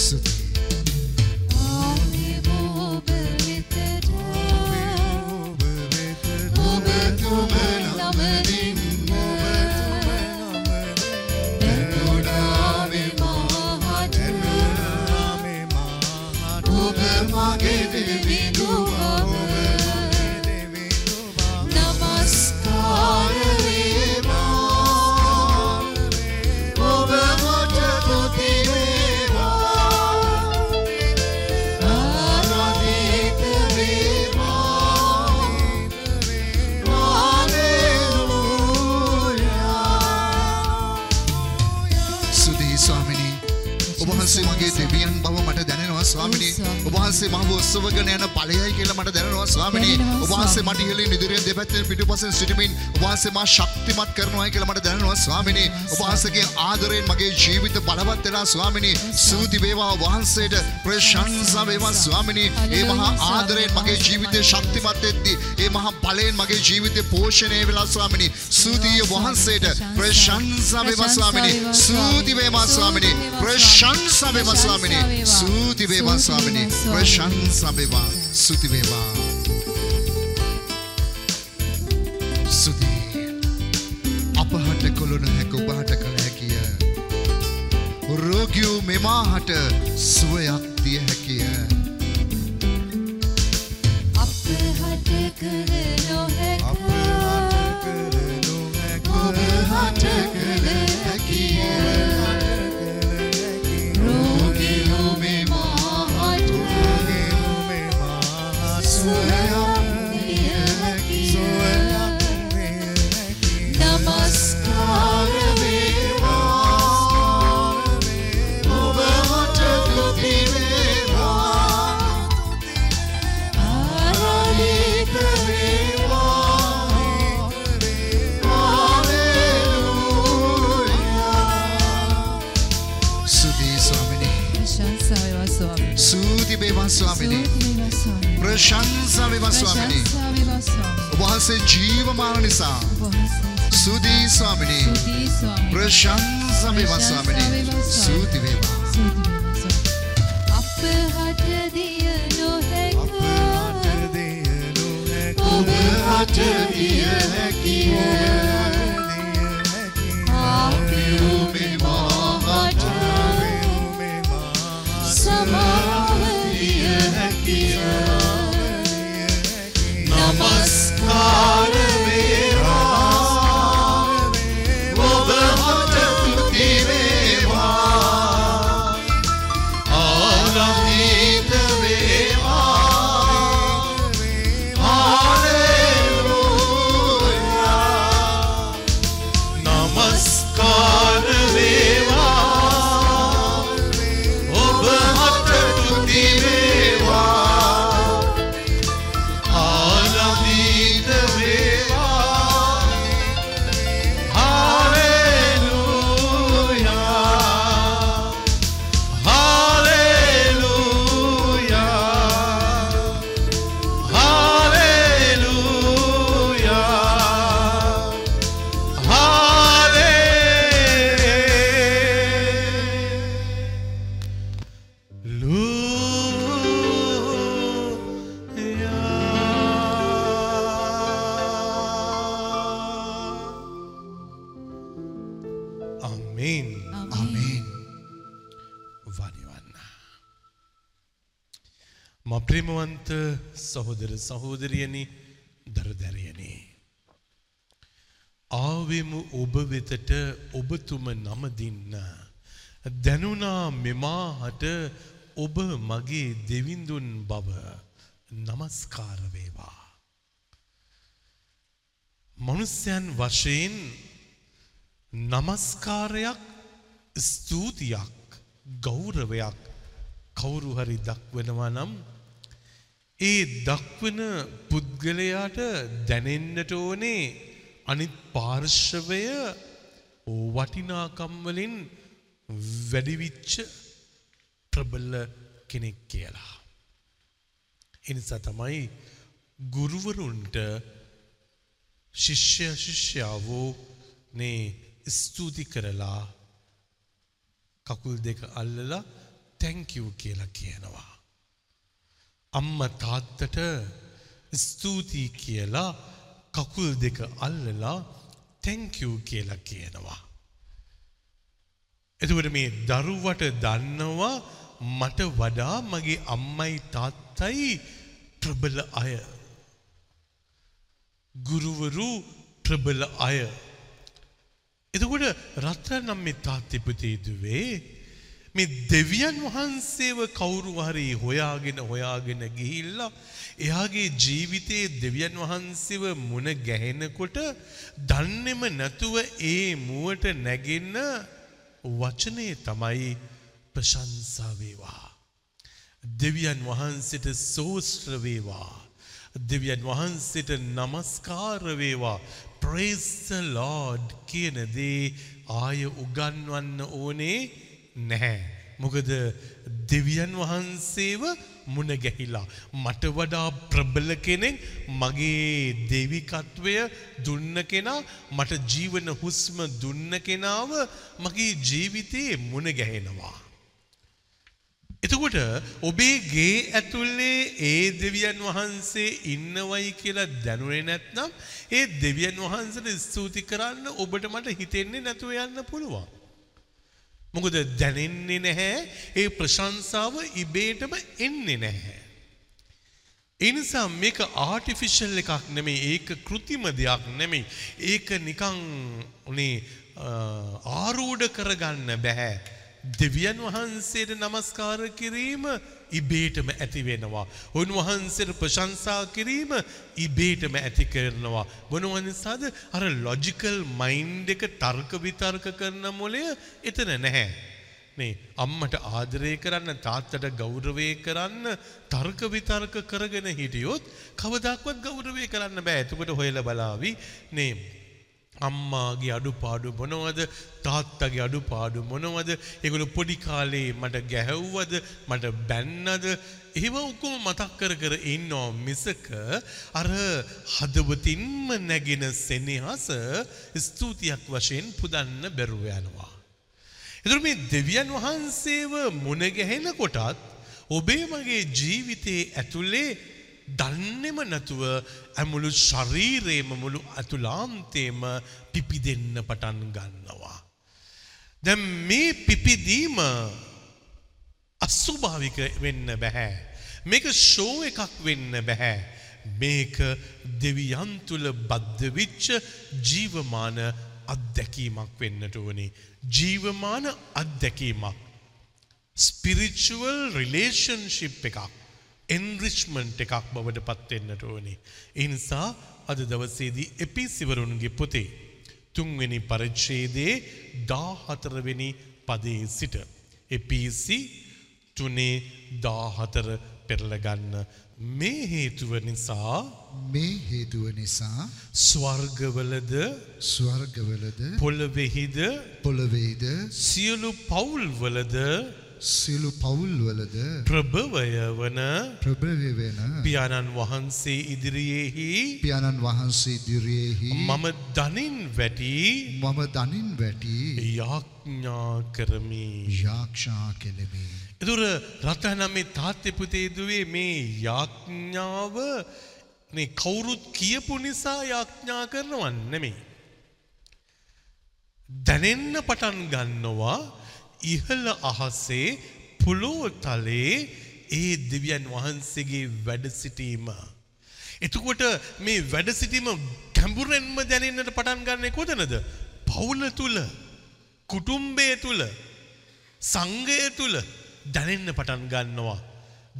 ස්තුතියි. වහන්සේ ඵලයයි කියලා මට දැනෙනවා. ස්වාමිනී දැනෙනවා, ඔබ වහන්සේ මට ඉහළින් ඉදිරියෙන් දෙපැත්තෙන් පිටුපසෙන් සිටමින් ඔබ වහන්සේ මා ශක්තිමත් කරනවායි කියලා මට දැනෙනවා. ස්වාමිනී ඔබ වහන්සේගේ ආදරයෙන් මගේ ජීවිත බලවත් වෙනවා. ස්වාමිනී ස්තුති වේවා වහන්සේට. ප්‍රශංසා වේවා ස්වාමිනී. ඒ මහා ආදරයෙන් මගේ ජීවිතේ ශක්තිමත් වෙද්දී ඒ මහා බලයෙන් මගේ ජීවිතේ පෝෂණය වෙලා ස්වාමිනී. ස්තුතිය ඔබ වහන්සේට. ප්‍රශංසා. වේවා ස්වාමිනී. ස්තුති වේවා ස්වාමිනී. ප්‍රශංසා වේවා ස්වාමිනී. ස්තුති වේවා ස්වාමිනී. ප්‍රශංසා වේවා ස්තුති වේවා. ස්තුති අපහට කොළොන හැක ඔබහට කළ හැකිය. රෝගියෝ මෙමාහට සුවයක් සහෝදර සහෝදරියනි දරදැරියනි. ආවෙමු ඔබ වෙතට ඔබතුම නමදින්න. දැනුනා මෙමාහට ඔබ මගේ දෙවිඳුන් බව නමස්කාර වේවා. මනුස්්‍යයන් වශයෙන් නමස්කාරයක් ස්තුතියක් ගෞරවයක් කවුරු හරි දක්වනවා නම් ඒ දක්වන පුද්ගලයාට දැනෙන්නට ඕනේ අනිත් පාර්ශවය වටිනාකම් වලින් වැඩිවිච්ච ප්‍රබල කෙනෙක් කියලා. එනිසා තමයි ගුරුවරුන්ට ශිෂ්‍ය ශිෂ්‍යාවෝ නේ ස්තුති කරලා කකුල් දෙක අල්ලලා තැංකිව් කියලා කියනවා. අම්ම තාත්තට ස්තුතියි කියලා කකුල් දෙක අල්ලලා තැංකිව් කියලා කියනවා. එතකොට මේ දරුවට දන්නවා මට වඩා මගේ අම්මයි තාත්තයි ප්‍රබල අය. ගුරුවරු ප්‍රබල අය. එතකොට රත්තරන් නම් මේ තාත්තිපතේදුවේ මේ දෙවියන් වහන්සේව කවුරු හරි හොයාගෙන හොයාගෙන ගිහිල්ලා එයාගේ ජීවිතයේ දෙවියන් වහන්සේව මුණ ගැහෙනකොට දන්නෙම නැතුව ඒ මුවට නැගෙන්න වචනය තමයි ප්‍රශංසා වේවා. දෙවියන් වහන්සේට සෝස්ත්‍ර වේවා. දෙවියන් වහන්සේට නමස්කාර වේවා. praise the lord කියන දේ ආය උගන්වන්න ඕනේ නැහැ. මොකද දෙවියන් වහන්සේව මුණ ගැහිලා මට වඩා ප්‍රබල කෙනෙක් මගේ දෙවිකත්වය දුන්න කෙනා මට ජීවන හුස්ම දුන්න කෙනාව මගේ ජීවිතයේ මුණ ගැහෙනවා. එතකොට ඔබේ ගේ ඇතුල්ලේ ඒ දෙවියන් වහන්සේ ඉන්නවයි කියලා දැනුනේ නැත්නම් ඒ දෙවියන් වහන්සේට ස්තුති කරන්න ඔබට මට හිතෙන්නේ නැතුව යන්න පුළුවන්. මොකද දැනෙන්නේ නැහැ ඒ ප්‍රශංසාව ඉබේටම එන්නේ නැහැ. ඒ නිසා මේක ආටිෆිෂල් එකක් නෙමෙයි ඒක કૃතිම දෙයක් නෙමෙයි. ඒක නිකන් උනේ ආරූඪ කරගන්න බෑ. දෙවියන් වහන්සේට නමස්කාර කිරීම ඉබේටම ඇති වෙනවා. උන්වහන්සේට ප්‍රශංසා කිරීම ඉබේටම ඇති කරනවා. මොනවා නිසාද? අර ලොජිකල් මයින්ඩ් එක තර්ක විතර්ක කරන මොලය එතන නැහැ. මේ අම්මට ආදරය කරන්න තාත්තට ගෞරවය කරන්න තර්ක විතර්ක කරගෙන හිටියොත් කවදාක්වත් ගෞරවය කරන්න බෑ. එතකොට හොයලා බලාවි නේ අම්මාගේ අඩුපාඩු මොනවද? තාත්තගේ අඩුපාඩු මොනවද? ඒගොල්ලෝ පොඩි කාලේ මට ගැහැව්වද? මට බැන්නද? ඒව ඔක්කොම මතක් කර කර ඉන්නවා මිසක අර හදවතින්ම නැගෙන සෙනෙහස ස්තුතියක් වශයෙන් පුදන්න බැරුව යනවා. එතකොට මේ දෙවියන් වහන්සේව මුණ ගැහෙන කොටත් ඔබේ මගේ ජීවිතයේ ඇතුලේ දන්නෙම නැතුව ඇමුළු ශරීරේම මුළු අතුලාන්තේම පිපිදෙන්න පටන් ගන්නවා. දැන් මේ පිපිදීම අස්වභාවික වෙන්න බැහැ. මේක ෂෝ එකක් වෙන්න බැහැ. මේක දෙවියන් තුල බද්ධ වෙච්ච ජීවමාන අත්දැකීමක් වෙන්නට ඕනේ. ජීවමාන අත්දැකීමක්. ස්පිරිචුවල් රිලේෂන්ෂිප් එකක්. එන්රිච්මන්ට් එකක් බවට පත්වෙන්නට ඕනේ. ඒ නිසා අද දවසේදී එපිසිවරුන්ගේ පොතේ තුන්වෙනි පරිච්ඡේදයේ 14වෙනි පදයේ සිට එපිසි තුනේ 14 පෙරලා ගන්න මේ හේතුව නිසා මේ හේතුව නිසා ස්වර්ගවලද ස්වර්ගවලද පොළොවේහිද පොළොවේද සියලු පවුල්වලද සියලු පවුල්වලද ප්‍රභවය වන ප්‍රභවය වෙන පියාණන් වහන්සේ ඉදිරියේහි පියාණන් වහන්සේ ඉදිරියේහි මම දනින් වැටි මම දනින් වැටි යාඥා කරමි. යාක්ෂා කෙලෙමි. එතුර රතනම් තාත්තෙ පුතේ දුවේ මේ යාඥාව මේ කවුරුත් කියපු නිසා යාඥා කරනවන් නෙමෙයි. දැනෙන්න පටන් ගන්නවා ඉහළ අහසේ පුලෝ තලේ ඒ දෙවියන් වහන්සේගේ වැඩ සිටීම. එතකොට මේ වැඩ සිටීම ගැඹුරෙන්ම දැනෙන්නට පටන් ගන්නේ කොතනද? පවුල තුල, කුටුම්බය තුල, සංඝය තුල දැනෙන්න පටන් ගන්නවා.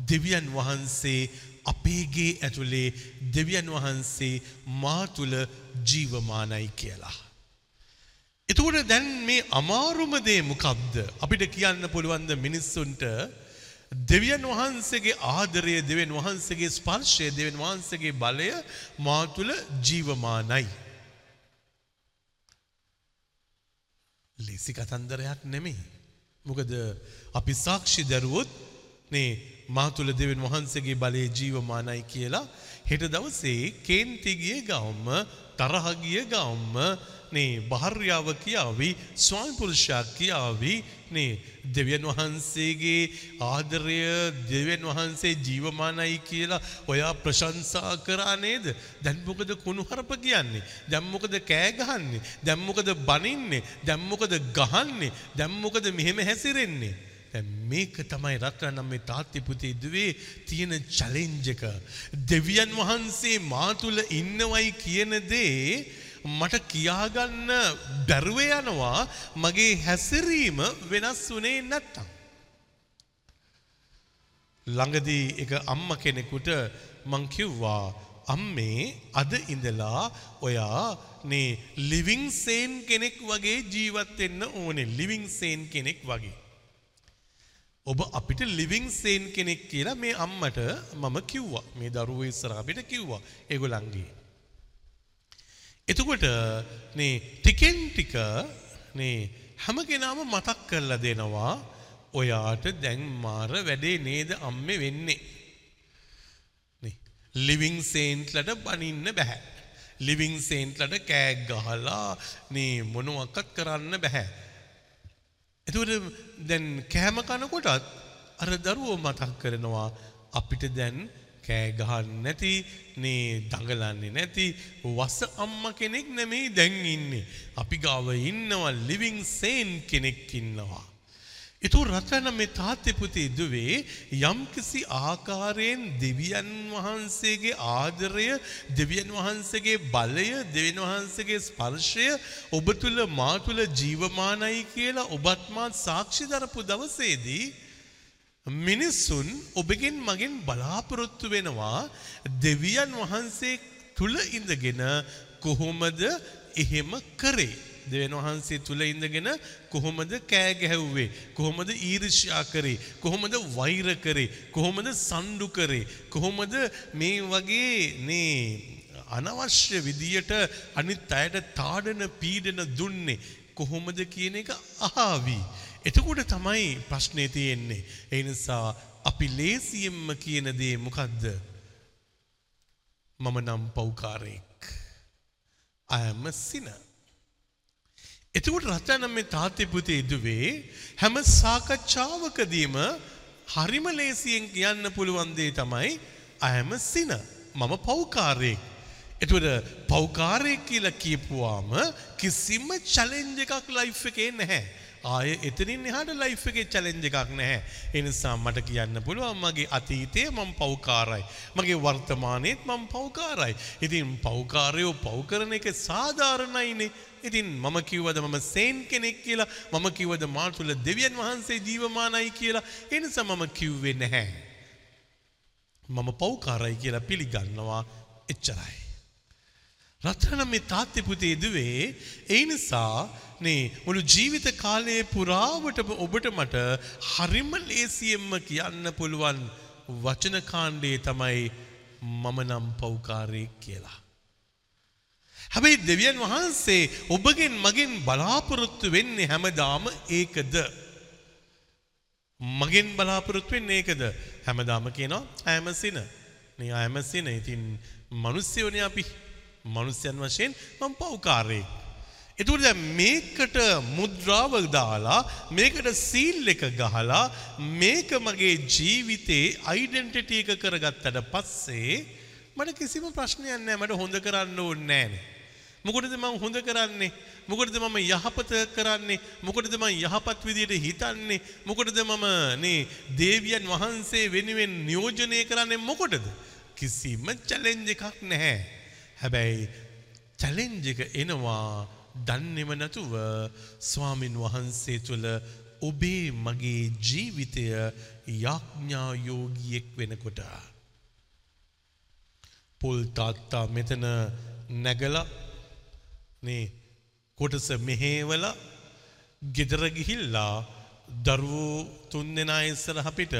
දෙවියන් වහන්සේ අපේගේ ඇතුලේ දෙවියන් වහන්සේ මා තුල ජීවමානයි කියලා. එතකොට දැන් මේ අමාරුම දේ මොකක්ද? අපිට කියන්න පුළුවන් ද මිනිස්සුන්ට දෙවියන් වහන්සේගේ ආදරය දෙවියන් වහන්සේගේ ස්පර්ශය දෙවියන් වහන්සේගේ බලය මා තුල ජීවමානයි. ලේසි කතන්දරයක් නෙමෙයි. මොකද අපි සාක්ෂි දරුවොත් නේ මා තුල දෙවියන් වහන්සේගේ බලය ජීවමානයි කියලා හෙට දවසේ කේන්ති ගිය ගවම්ම තරහ ගිය ගවම්ම නේ භාර්යාව කියාවි ස්වාමි පුරුෂයා කියාවි නේ දෙවියන් වහන්සේගේ ආදරය දෙවියන් වහන්සේ ජීවමානයි කියලා ඔයා ප්‍රශංසා කරා නේද? දැන් මොකද කුණුහරුප කියන්නේ? දැන් මොකද කෑ ගහන්නේ? දැන් මොකද බනින්නේ? දැන් මොකද ගහන්නේ? දැන් මොකද මෙහෙම හැසිරෙන්නේ? දැන් මේක තමයි රත්නම් මේ තාත්ති පුතේ දුවේ තියෙන චැලෙන්ජ් එක. දෙවියන් වහන්සේ මා තුල ඉන්නවයි කියන දේ මට කියාගන්න බැරුව යනවා මගේ හැසිරීම වෙනස් වුණේ නැත්තම්. ළඟදී එක අම්ම කෙනෙකුට මං කිව්වා අම්මේ අද ඉඳලා ඔයා නේ ලිවිං සේන් කෙනෙක් වගේ ජීවත් වෙන්න ඕනේ ලිවිං සේන් කෙනෙක් වගේ. ඔබ අපිට ලිවිං සේන් කෙනෙක් කියලා මේ අම්මට මම කිව්වා. මේ දරුවෝ ඉස්සරහ අපිට කිව්වා. ඒගොල්ලන්ගේ. එතකොට නේ ටිකෙන් ටික නේ හැම කෙනාම මතක් කරලා දෙනවා ඔයාට දැන් මාර වැඩේ නේද අම්මේ වෙන්නේ. නේ ලිවිං සේන්ට්ලට බනින්න බෑ. ලිවිං සේන්ට්ලට කෑග් ගහලා නේ මොනවක්වත් කරන්න බෑ. එතකොට දැන් කෑම කනකොටත් අර දරුවෝ මතක් කරනවා අපිට දැන් කෑ ගහන්න නැති නේ දඟලන්නේ නැති වස අම්ම කෙනෙක් නෙමෙයි දැන් ඉන්නේ. අපි ගාව ඉන්නවා ලිවිං සේන් කෙනෙක් ඉන්නවා. එතු රටන මේ තාත්තේ පුතේ දුවේ යම්කිසි ආකාරයෙන් දෙවියන් වහන්සේගේ ආදරය දෙවියන් වහන්සේගේ බලය දෙවියන් වහන්සේගේ ස්පර්ශය ඔබ තුල මා තුල ජීවමානයි කියලා ඔබත් මාත් සාක්ෂි දරපු දවසේදී මිනිස්සුන් ඔබගෙන් මගෙන් බලාපොරොත්තු වෙනවා දෙවියන් වහන්සේ තුල ඉඳගෙන කොහොමද එහෙම කරේ? දෙවන් වහන්සේ තුල ඉඳගෙන කොහොමද කෑ ගැහුවේ? කොහොමද ඊර්ෂ්‍යා කරේ? කොහොමද වෛර කරේ? කොහොමද සණ්ඩු කරේ? කොහොමද මේ වගේ නේ අනවශ්‍ය විදියට අනිත් අයට තාඩන පීඩන දුන්නේ? කොහොමද කියන එක අහාවි. එතකොට තමයි ප්‍රශ්නේ තියෙන්නේ. ඒ නිසා අපි ලේසියෙන්ම කියන දේ මොකද්ද? මම නම් පෞකාරයෙක්. I am a sinner. එතකොට රත්නම් මේ තාත්තේ පුතේ ඉදුවේ හැම සාකච්ඡාවකදීම හරිම ලේසියෙන් කියන්න පුළුවන් දේ තමයි I am a sinner. මම පෞකාරයෙක්. එතකොට පෞකාරයෙක් කියලා කියපුවාම කිසිම චැලෙන්ජ් එකක් ලයිෆ් එකේ නැහැ. ආය එතනින් එහාට ලයිෆ් එකේ චැලෙන්ජ් එකක් නැහැ. ඒ නිසා මට කියන්න පුළුවන් මගේ අතීතයේ මම පෞකාරයි. මගේ වර්තමානයේත් මම පෞකාරයි. ඉතින් පෞකාරයෝ පව් කරන එක සාධාරණයිනේ. ඉතින් මම කිව්වද මම සේන් කෙනෙක් කියලා මම කිව්වද මා තුළ දෙවියන් වහන්සේ ජීවමානයි කියලා ඒ නිසා මම කිව්වේ නැහැ. මම පෞකාරයි කියලා පිළිගන්නවා එච්චරයි. රත්‍රන මේ තාත්තේ පුතේ දුවේ ඒ නිසා නේ මුළු ජීවිත කාලයේ පුරාවටම ඔබට මට හරිම ලේසියෙන්ම කියන්න පුළුවන් වචන කාණ්ඩේ තමයි මම නම් පෞකාරයෙක් කියලා. හැබැයි දෙවියන් වහන්සේ ඔබගෙන් මගෙන් බලාපොරොත්තු වෙන්නේ හැමදාම ඒකද. මගෙන් බලාපොරොත්තු වෙන්නේ ඒකද. හැමදාම කියනවා ඇමසින. නේ ඇමසින. ඉතින් මිනිස්සුනේ අපි මනුස්්‍යයන් වශයෙන් මම පව්කාරයෙක්. එතුට දැන් මේකට මුද්‍රාව දාලා මේකට සීල් එක ගහලා මේක මගේ ජීවිතේ අයිඩෙන්ටිටි එක කරගත්තට පස්සේ මට කිසිම ප්‍රශ්නයක් නැහැ මට හොඳ කරන්න ඕනේ නැහැ. මොකටද මම හොඳ කරන්නේ? මොකටද මම යහපත කරන්නේ? මොකටද මම යහපත් විදියට හිතන්නේ? මොකටද මම මේ දේවියන් වහන්සේ වෙනුවෙන් නියෝජනය කරන්නේ මොකටද? කිසිම චැලෙන්ජ් එකක් නැහැ. හැබැයි චැලෙන්ජ් එක එනවා දන්නේම නැතුව ස්වාමින් වහන්සේ තුළ ඔබේ මගේ ජීවිතය යාඥා යෝගියෙක් වෙනකොට. පොල් තාත්තා මෙතන නැගලා නේ කොටස මෙහෙवला ගෙදර ගිහිල්ලා දරුවෝ තුන්දෙනා ඉස්සරහ පිට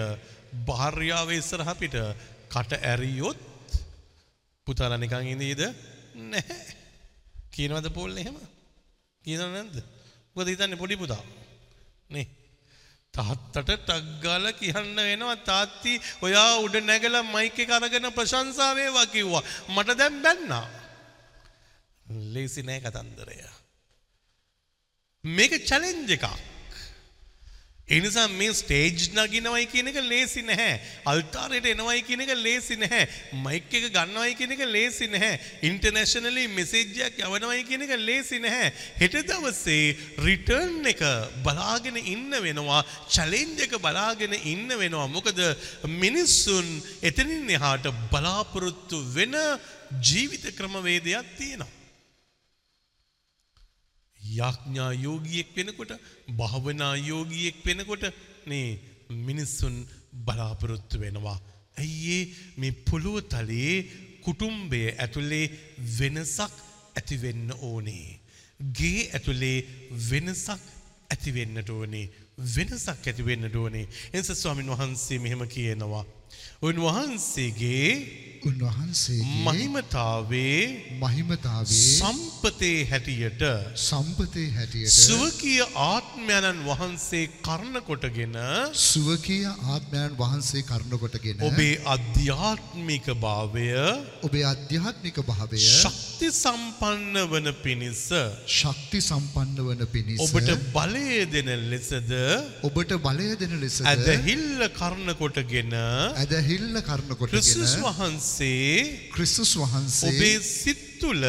භාර්යාව ඉස්සරහ පිට කට ඇරියොත් පුතාලා නිකන් ඉඳීද? නැහැ. කියනවද පොල් එහෙම? කියනව නැද්ද? මොකද හිතන්නේ පොඩි පුතා. නේ. තාත්තට ටක් ගාලා කියන්න වෙනවා. තාත්ති ඔයා උඩ නැගලා මයික් එක අරගෙන ප්‍රශංසා වේවා කිව්වා. මට දැන් බැන්නා. ලේසි නෑ කතන්දරය. මේක චැලෙන්ජ් එකක්. එනිසා මේ ස්ටේජ් නගිනවයි කියන එක ලේසි නැහැ. අල්තාරයට එනවයි කියන එක ලේසි නැහැ. මයික් එක ගන්නවයි කියන එක ලේසි නැහැ. ඉන්ටර්නැෂනලි මෙසේජ් එකක් යවනවයි කියන එක ලේසි නැහැ. හෙට දවසේ රිටර්න් එක බලාගෙන ඉන්න වෙනවා. චැලෙන්ජ් එක බලාගෙන ඉන්න වෙනවා. මොකද මිනිස්සුන් එතනින් එහාට බලාපොරොත්තු වෙන ජීවිත ක්‍රමවේදයක් තියෙනවා. යාඥා යෝගියෙක් වෙනකොට භාවනා යෝගියෙක් වෙනකොට නේ මිනිස්සුන් බලාපොරොත්තු වෙනවා. ඇයිඒ මේ පොළුව තලයේ කුටුම්බය ඇතුළේ වෙනසක් ඇතිවෙන්න ඕනේ. ගේ ඇතුළේ වෙනසක් ඇතිවෙන්නට ඕනේ වෙනසක් ඇතිවෙන්නට ඕනේ එනිස ස්වාමින් වහන්සේ මෙහෙම කියනවා. උන්වහන්සේගේ උන්වහන්සේගේ මහිමතාවේ මහිමතාවේ සම්පතේ හැටියට සම්පතේ හැටියට සුවකිය ආත්මයණන් වහන්සේ කරණ කොටගෙන සුවකීය ආත්මයන් වහන්සේ කරන කොටගෙන ඔබේ අධ්‍යාත්මික භාවය ඔබේ අධ්‍යාත්මික භාවය ශක්ති සම්පන්න වන පිණිස ශක්ති සම්පන්න වන පිණිස ඔබට බලය දෙන ලෙසද ඔබට බලය දෙන ලෙසද ඇදහිල්ල කරණ කොටගෙන ඇදහිල්ල කරන ක්‍රිස්තුස් කොටගෙන වහන්සේ ක්‍රිස්තුස් වහන්සේ ඔබේ සිත් තුළ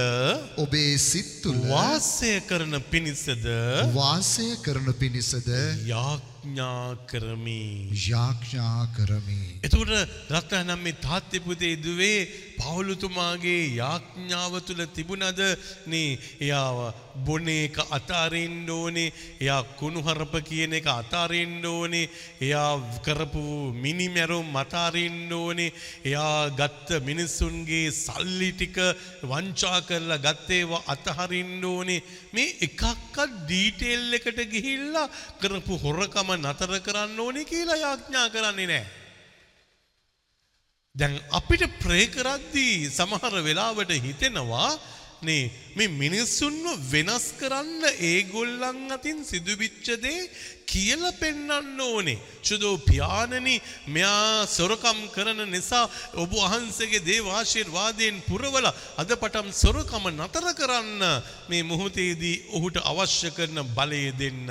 ඔබේ සිත් තුළ වාසය කරන පිණිසද වාසය කරන පිණිසද යාඥා කරමි. යාඥා කරමි. එතකොට රත්නම් මේ තාත්‍ය පුතේ දුවේ පවුලුතුමාගේ යාඥාව තුළ තිබුණද? නේ එයා බොන එක අතාරින්න ඕනේ. එයා කුණුහරප කියන එක අතාරින්න ඕනේ. එයා කරපු මිනිමැරුම් අතාරින්න ඕනේ. එයා ගත්ත මිනිස්සුන්ගේ සල්ලි ටික වංචා කරලා ගත්තේවා අතහරින්න ඕනේ. මේ එකක්වත් ඩීටේල් එකට ගිහිල්ලා කරපු හොරකම නතර කරන්න ඕනේ කියලා යාඥා කරන්නේ නැහැ. දැන් අපිට ප්‍රේ කරද්දී සමහර වෙලාවට හිතෙනවා නේ මේ මිනිස්සුන්ව වෙනස් කරන්න ඒගොල්ලන් අතින් සිදුවිච්ච දේ කියලා පෙන්වන්න ඕනේ. සුදෝ පියාණනි මෙයා සොරකම් කරන නිසා ඔබ වහන්සේගේ දේව ආශිර්වාදයෙන් පුරවලා අද පටන් සොරකම නතර කරන්න මේ මොහොතේදී ඔහුට අවශ්‍ය කරන බලය දෙන්න.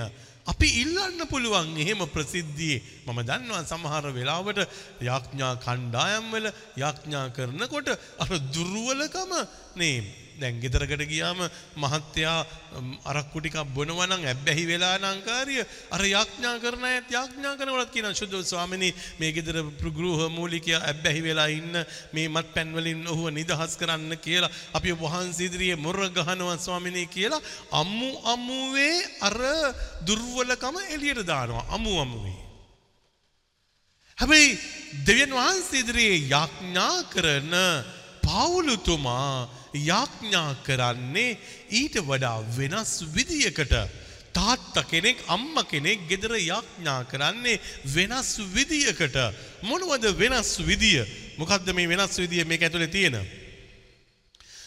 අපි ඉල්ලන්න පුළුවන් එහෙම ප්‍රසිද්ධියේ මම දන්නවා සමහර වෙලාවට යාඥා කණ්ඩායම්වල යාඥා කරනකොට අර දුර්වලකම නේ දැන් ගෙදරකට ගියාම මහත්තයා අරක්කු ටිකක් බොනවා නම් ඇබ්බැහි වෙලා නම් කාර්ය. අර යාඥා කරන අයත් යාඥා කරනකොට කියනවා. සුදු ස්වාමිනී මේ ගෙදර ගෘහ මූලිකයා ඇබ්බැහි වෙලා ඉන්න මේ මත්පැන් වලින් ඔහුව නිදහස් කරන්න කියලා අපි ඔබ වහන්සේ ඉදිරියේ මොර ගහනවා ස්වාමිනී කියලා අම්මු අම්මුවේ අර දුර්වලකම එළියට දානවා. අමු අමුවේ. හැබැයි දෙවියන් වහන්සේ ඉදිරියේ යාඥා කරන පාවුලුතුමා යාඥා කරන්නේ ඊට වඩා වෙනස් විදියකට. තාත්තා කෙනෙක් අම්ම කෙනෙක් ගෙදර යාඥා කරන්නේ වෙනස් විදියකට. මොනවද වෙනස් විදිය? මොකක්ද මේ වෙනස් විදිය මේක ඇතුලේ තියෙන?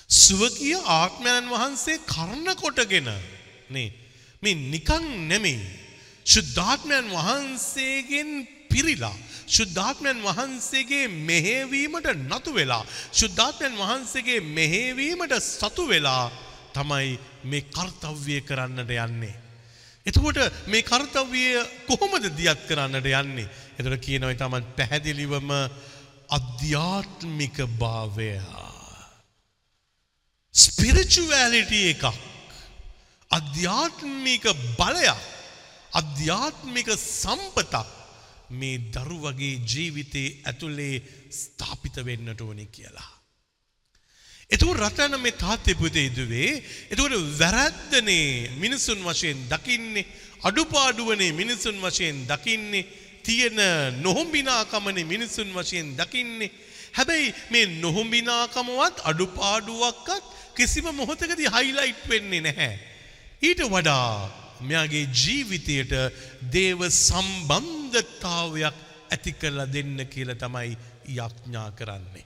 සුවකීය ආත්මයන් වහන්සේ කර්ණ කොටගෙන නේ මේ නිකන් නෙමෙයි. ශුද්ධාත්මයන් වහන්සේගෙන් පිරිලා ශුද්ධාත්මයන් වහන්සේගේ මෙහෙවීමට නතු වෙලා ශුද්ධාත්මයන් වහන්සේගේ මෙහෙවීමට සතු වෙලා තමයි මේ කර්තව්‍ය කරන්නට යන්නේ. එතකොට මේ කර්තව්‍ය කොහොමද දියත් කරන්නට යන්නේ. එතට කියනවයි තමන් පැහැදිලිවම අධ්‍යාත්මික භාවය. ස්පිරිචුවලිටිය එකක්. අධ්‍යාත්මික බලයක් අධ්‍යාත්මික සම්පතක් මේ දරුවගේ ජීවිතයේ ඇතුළේ ස්ථාපිත වෙන්නට ඕනි කියලා. එතුව රටන මේ තාත්තය පුතේ ඉදුවේ එතුවට වැරැද්දනේ මිනිසුන් වශයෙන් දකින්නේ අඩුපාඩුවනේ මිනිසුන් වශයෙන් දකින්නේ තියෙන නොහොම්බිනාකමනේ මිනිසුන් වශයෙන් දකින්නේ හැබැයි මේ නොහොම්බිනාකමවත් අඩුපාඩුවක්කත් කිසිම මොහොතකදී හයිලයිට් වෙන්නේ නැහැ. ඊට වඩා මෙයාගේ ජීවිතයට දේව සම්බන්ධතාවයක් ඇති කරලා දෙන්න කියලා තමයි යඥා කරන්නේ.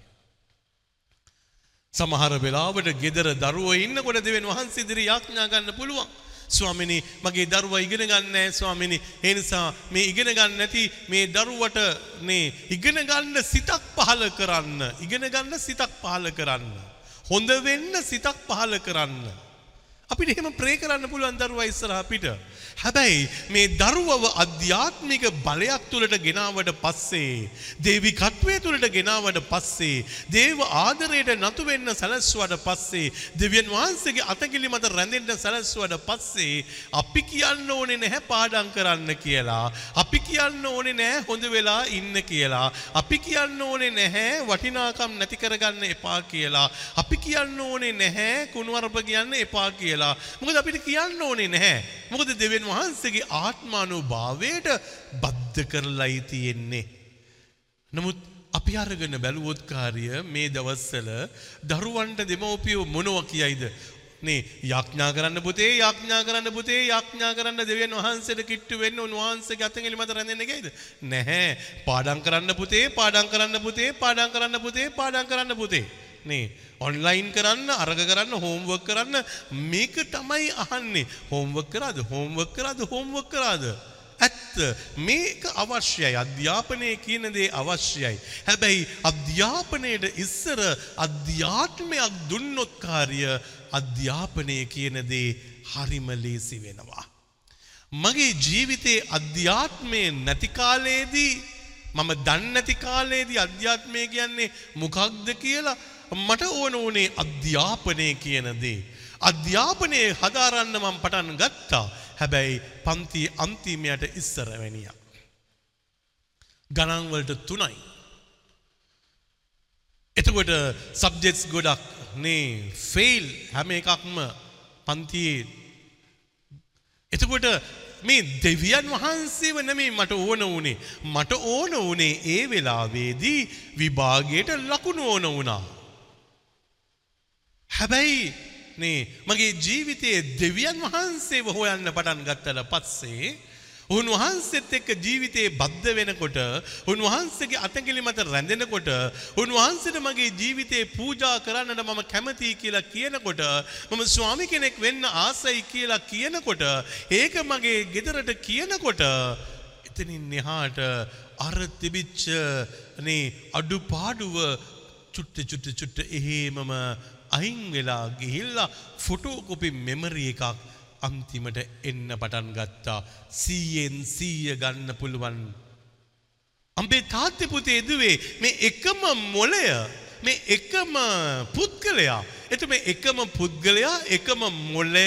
සමහර වෙලාවට ගෙදර දරුවෝ ඉන්නකොට දෙවියන් වහන්සේ ඉදිරි යාඥා ගන්න පුළුවන්. ස්වාමිනී මගේ දරුවා ඉගෙන ගන්න නැහැ ස්වාමිනී ඒ නිසා මේ ඉගෙන ගන්න නැති මේ දරුවට මේ ඉගෙන ගන්න සිතක් පහල කරන්න ඉගෙන ගන්න සිතක් පහල කරන්න හොඳ වෙන්න සිතක් පහල කරන්න අපිට එහෙම ප්‍රේ කරන්න පුළුවන් දරුවා ඉස්සරහ අපිට. හැබැයි මේ දරුවව අධ්‍යාත්මික බලයක් තුළට ගෙනාවට පස්සේ දේවිකත්වය තුළට ගෙනාවට පස්සේ දේව ආදරයට නතු වෙන්න සැලැස්සුවට පස්සේ දෙවියන් වහන්සේගේ අතකිලි මත රැඳෙන්න සැලැස්සුවට පස්සේ අපි කියන්න ඕනේ නැහැ පාඩම් කරන්න කියලා. අපි කියන්න ඕනේ නැහැ හොඳ වෙලා ඉන්න කියලා. අපි කියන්න ඕනේ නැහැ වටිනාකම් නැති කරගන්න එපා කියලා. අපි කියන්න ඕනේ නැහැ කුණුවරප කියන්න එපා කියලා. මොකද අපිට කියන්න ඕනේ නැහැ. මොකද දෙවියන් වහන්සේගේ ආත්මානුභාවයට බද්ධ කරලායි තියෙන්නේ. නමුත් අපි අරගෙන බැලුවොත් කාර්ය මේ දවස්වල දරුවන්ට දෙමව්පියෝ මොනවා කියයිද? නේ යාඥා කරන්න පුතේ යාඥා කරන්න පුතේ යාඥා කරන්න දෙවියන් වහන්සේට කිට්ටු වෙන්න උන්වහන්සේගේ අතෙන් එලි මත රැඳෙන්න ගේද නැහැ පාඩම් කරන්න පුතේ පාඩම් කරන්න පුතේ පාඩම් කරන්න පුතේ පාඩම් කරන්න පුතේ නේ ඔන්ලයින් කරන්න අරග කරන්න හෝම්වර්ක් කරන්න. මේක තමයි අහන්නේ. හෝම්වර්ක් කරාද? හෝම්වර්ක් කරාද? හෝම්වර්ක් කරාද? ඇත්ත. මේක අවශ්‍යයි. අධ්‍යාපනය කියන දේ අවශ්‍යයි. හැබැයි අධ්‍යාපනයට ඉස්සර අධ්‍යාත්මයක් දුන්නොත් කාර්ය අධ්‍යාපනය කියන දේ හරිම ලේසි වෙනවා. මගේ ජීවිතයේ අධ්‍යාත්මය නැති කාලයේදී මම දන්නේ නැති කාලයේදී අධ්‍යාත්මය කියන්නේ මොකක්ද කියලා මට ඕන උනේ අධ්‍යාපනය කියන දේ. අධ්‍යාපනය හදාරන්න මම පටන් ගත්තා. හැබැයි පන්ති අන්තිමයට ඉස්සර වැනිය. ගණන් වලට තුනයි. එතකොට සබ්ජෙක්ට්ස් ගොඩක් නේ ෆේල් හැම එකක්ම පන්තියේ එතකොට මේ දෙවියන් වහන්සේව නෙමෙයි මට ඕන වුණේ මට ඕන වුණේ ඒ වෙලාවේදී විභාගයට ලකුණු ඕන වුණා හැබැයි නේ මගේ ජීවිතයේ දෙවියන් වහන්සේව හොයන්න පටන් ගත්තට පස්සේ උන්වහන්සේත් එක්ක ජීවිතේ බද්ධ වෙනකොට උන්වහන්සේගේ අතගිලි මත රැඳෙනකොට උන්වහන්සේට මගේ ජීවිතේ පූජා කරන්නට මම කැමතියි කියලා කියනකොට මම ස්වාමි කෙනෙක් වෙන්න ආසයි කියලා කියනකොට ඒක මගේ ගෙදරට කියනකොට එතනින් එහාට අර තිබිච්ච නේ අඩුපාඩුව චුට්ට චුට්ට චුට්ට එහෙමම අයින් වෙලා ගිහිල්ලා ෆොටෝ කොපි මෙමරි එකක් අන්තිමට එන්න පටන් ගත්තා. සීයෙන් සීය ගන්න පුළුවන්. අම්බේ තාත්‍ය පුතේ දුවේ මේ එකම මොලය මේ එකම පුද්ගලයා. එත මේ එකම පුද්ගලයා එකම මොලය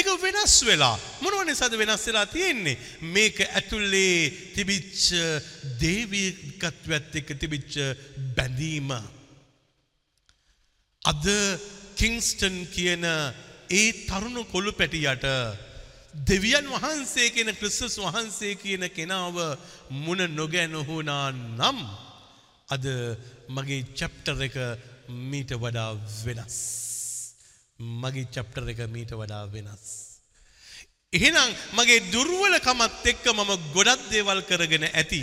එක වෙනස් වෙලා. මොනව නිසාද වෙනස් වෙලා තියෙන්නේ? මේක ඇතුලේ තිබිච්ච දේවිකත්වයත් එක්ක තිබිච්ච බැඳීම. අද කිංස්ටන් කියන ඒ තරුණු කොළු පැටියට දෙවියන් වහන්සේ කියන ක්‍රිස්තුස් වහන්සේ කියන කෙනාව මුණ නොගැනහුණා නම් අද මගේ චැප්ටර් එක මීට වඩා වෙනස්. මගේ චැප්ටර් එක මීට වඩා වෙනස්. එහෙනම් මගේ දුර්වලකමත් එක්ක මම ගොඩක් දේවල් කරගෙන ඇති.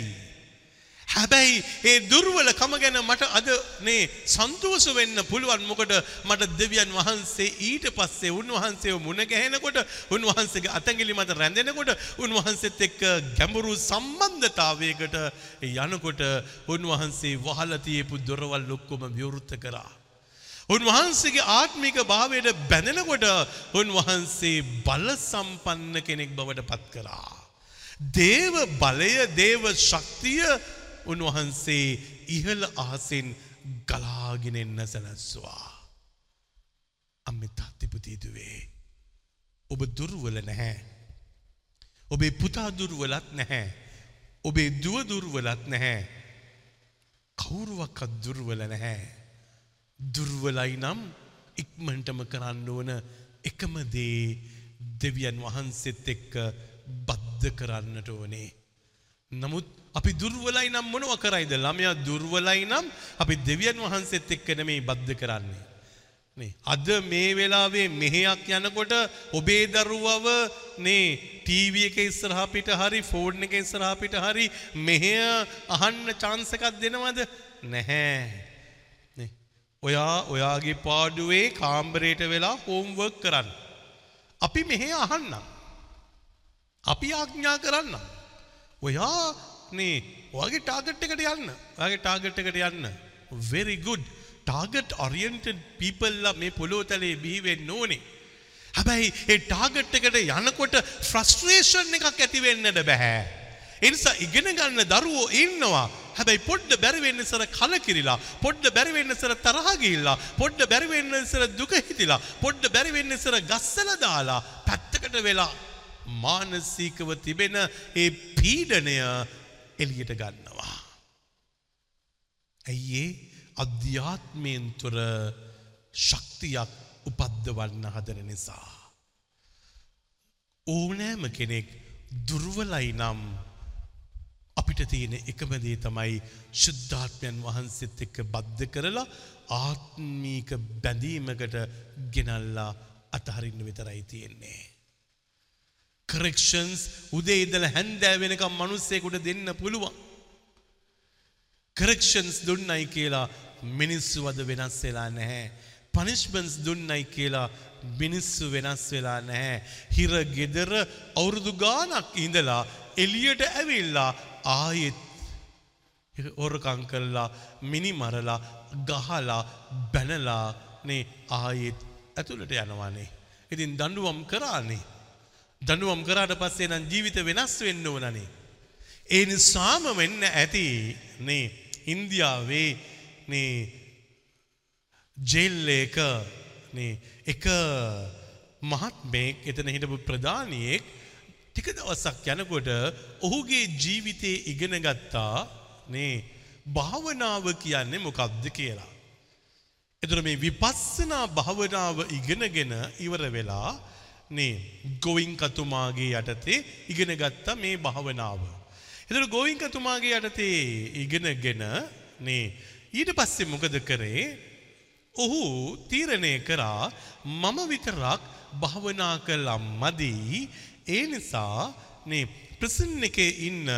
හැබැයි ඒ දුර්වල කම ගැන මට අද නේ සන්තෝෂ වෙන්න පුළුවන් මොකද මට දෙවියන් වහන්සේ ඊට පස්සේ උන්වහන්සේව මුණ ගැහෙනකොට උන්වහන්සේගේ අතැඟිලි මත රැඳෙනකොට උන්වහන්සේත් එක්ක ගැඹුරු සම්බන්ධතාවයකට යනකොට උන්වහන්සේ වහලා තියපු දොරවල් ඔක්කොම විවෘත කරා. උන්වහන්සේගේ ආත්මික භාවයට බැඳෙනකොට උන්වහන්සේ බල සම්පන්න කෙනෙක් බවට පත් කරා. දේව බලය දේව ශක්තිය උන්වහන්සේ ඉහළ අහසෙන් ගලාගෙන එන්න සැලැස්සුවා. අම්මේ තාත්තිපුතීදුවේ. ඔබ දුර්වල නැහැ. ඔබේ පුතා දුර්වලත් නැහැ. ඔබේ දුව දුර්වලත් නැහැ. කවුරුවක්වත් දුර්වල නැහැ. දුර්වලයි නම් ඉක්මනටම කරන්න ඕන එකම දේ දෙවියන් වහන්සේත් එක්ක බද්ධ කරන්නට ඕනේ. නමුත් අපි දුර්වලයි නම් මොනව කරයිද? ළමයා දුර්වලයි නම් අපි දෙවියන් වහන්සේත් එක්ක නෙමෙයි බද්ධ කරන්නේ. නේ අද මේ වෙලාවේ මෙහෙයක් යනකොට ඔබේ දරුවව නේ ටීවී එක ඉස්සරහා පිට හරි ෆෝන් එක ඉස්සරහා පිට හරි මෙහෙය අහන්න chance එකක් දෙනවද? නැහැ. නේ ඔයා ඔයාගේ පාඩුවේ කාමරේට වෙලා හෝම්වර්ක් කරන්න. අපි මෙහෙ අහන්නම් අපි ආඥා කරන්න. ඔයා නේ ඔයාගේ ටාගට් එකට යන්න ඔයාගේ ටාගට් එකට යන්න very good ටාගට් ඔරියන්ටඩ් පීපල්ලා මේ පොළොව තලේ බිහි වෙන්න ඕනේ හැබැයි ඒ ටාගට් එකට යනකොට ෆ්‍රස්ට්‍රේෂන් එකක් ඇති වෙන්නට බෑ. ඒ නිසා ඉගෙන ගන්න දරුවෝ ඉන්නවා. හැබැයි පොඩ්ඩ බැරි වෙන්න ඉස්සර කලකිරිලා, පොඩ්ඩ බැරි වෙන්න ඉස්සර තරහ ගිහිල්ලා, පොඩ්ඩ බැරි වෙන්න ඉස්සර දුක හිතිලා, පොඩ්ඩ බැරි වෙන්න ඉස්සර ගස්සලා දාලා පැත්තකට වෙලා මානසිකව තිබෙන ඒ පීඩනය එළියට ගන්නවා. ඇයි ඒ අධ්‍යාත්මයෙන් තුර ශක්තියක් උපද්දවන්න හදන නිසා. ඕනෑම කෙනෙක් දුර්වලයි නම් අපිට තියෙන එකම දේ තමයි ශුද්ධාත්මයන් වහන්සේත් එක්ක බද්ධ කරලා ආත්මීක බැඳීමකට ගෙනල්ලා අතහරින්න විතරයි තියෙන්නේ. කරෙක්ෂන්ස් උදේ ඉඳලා හැන්දෑ වෙනකම් මිනිස්සෙකුට දෙන්න පුළුවන්. කරෙක්ෂන්ස් දුන්නයි කියලා මිනිස්සු වද වෙනස් වෙලා නැහැ. පනිශ්මන්ස් දුන්නයි කියලා මිනිස්සු වෙනස් වෙලා නැහැ. හිර ගෙදර අවුරුදු ගානක් ඉඳලා එලියට ඇවිල්ලා ආයෙත් ඔරකං කල්ලා මිනි මරලා ගහලා බැනලා නේ ආයෙත් ඇතුළට යනවානේ. ඉතින් දඩුවම් කරානේ. දඩුවම් කරාට පස්සේ නම් ජීවිත වෙනස් වෙන්න ඕනනේ. ඒ නිසාම වෙන්න ඇති නේ ඉන්දියාවේ නේ ජෙල් එක නේ එක මහත්මයෙක් එතන හිටපු ප්‍රධානියෙක් ටික දවසක් යනකොට ඔහුගේ ජීවිතේ ඉගෙන ගත්තා නේ භාවනාව කියන්නේ මොකක්ද කියලා. එතන මේ විපස්සනා භාවනාව ඉගෙනගෙන ඉවර වෙලා නේ ගෝවින්කතුමාගේ යටතේ ඉගෙන ගත්තා මේ භාවනාව. එතන ගෝවින්කතුමාගේ යටතේ ඉගෙනගෙන නේ ඊට පස්සේ මොකද කරේ? ඔහු තීරණය කරා මම විතරක් භාවනා කළා මදි ඒ නිසා නේ ප්‍රිසන් එකේ ඉන්න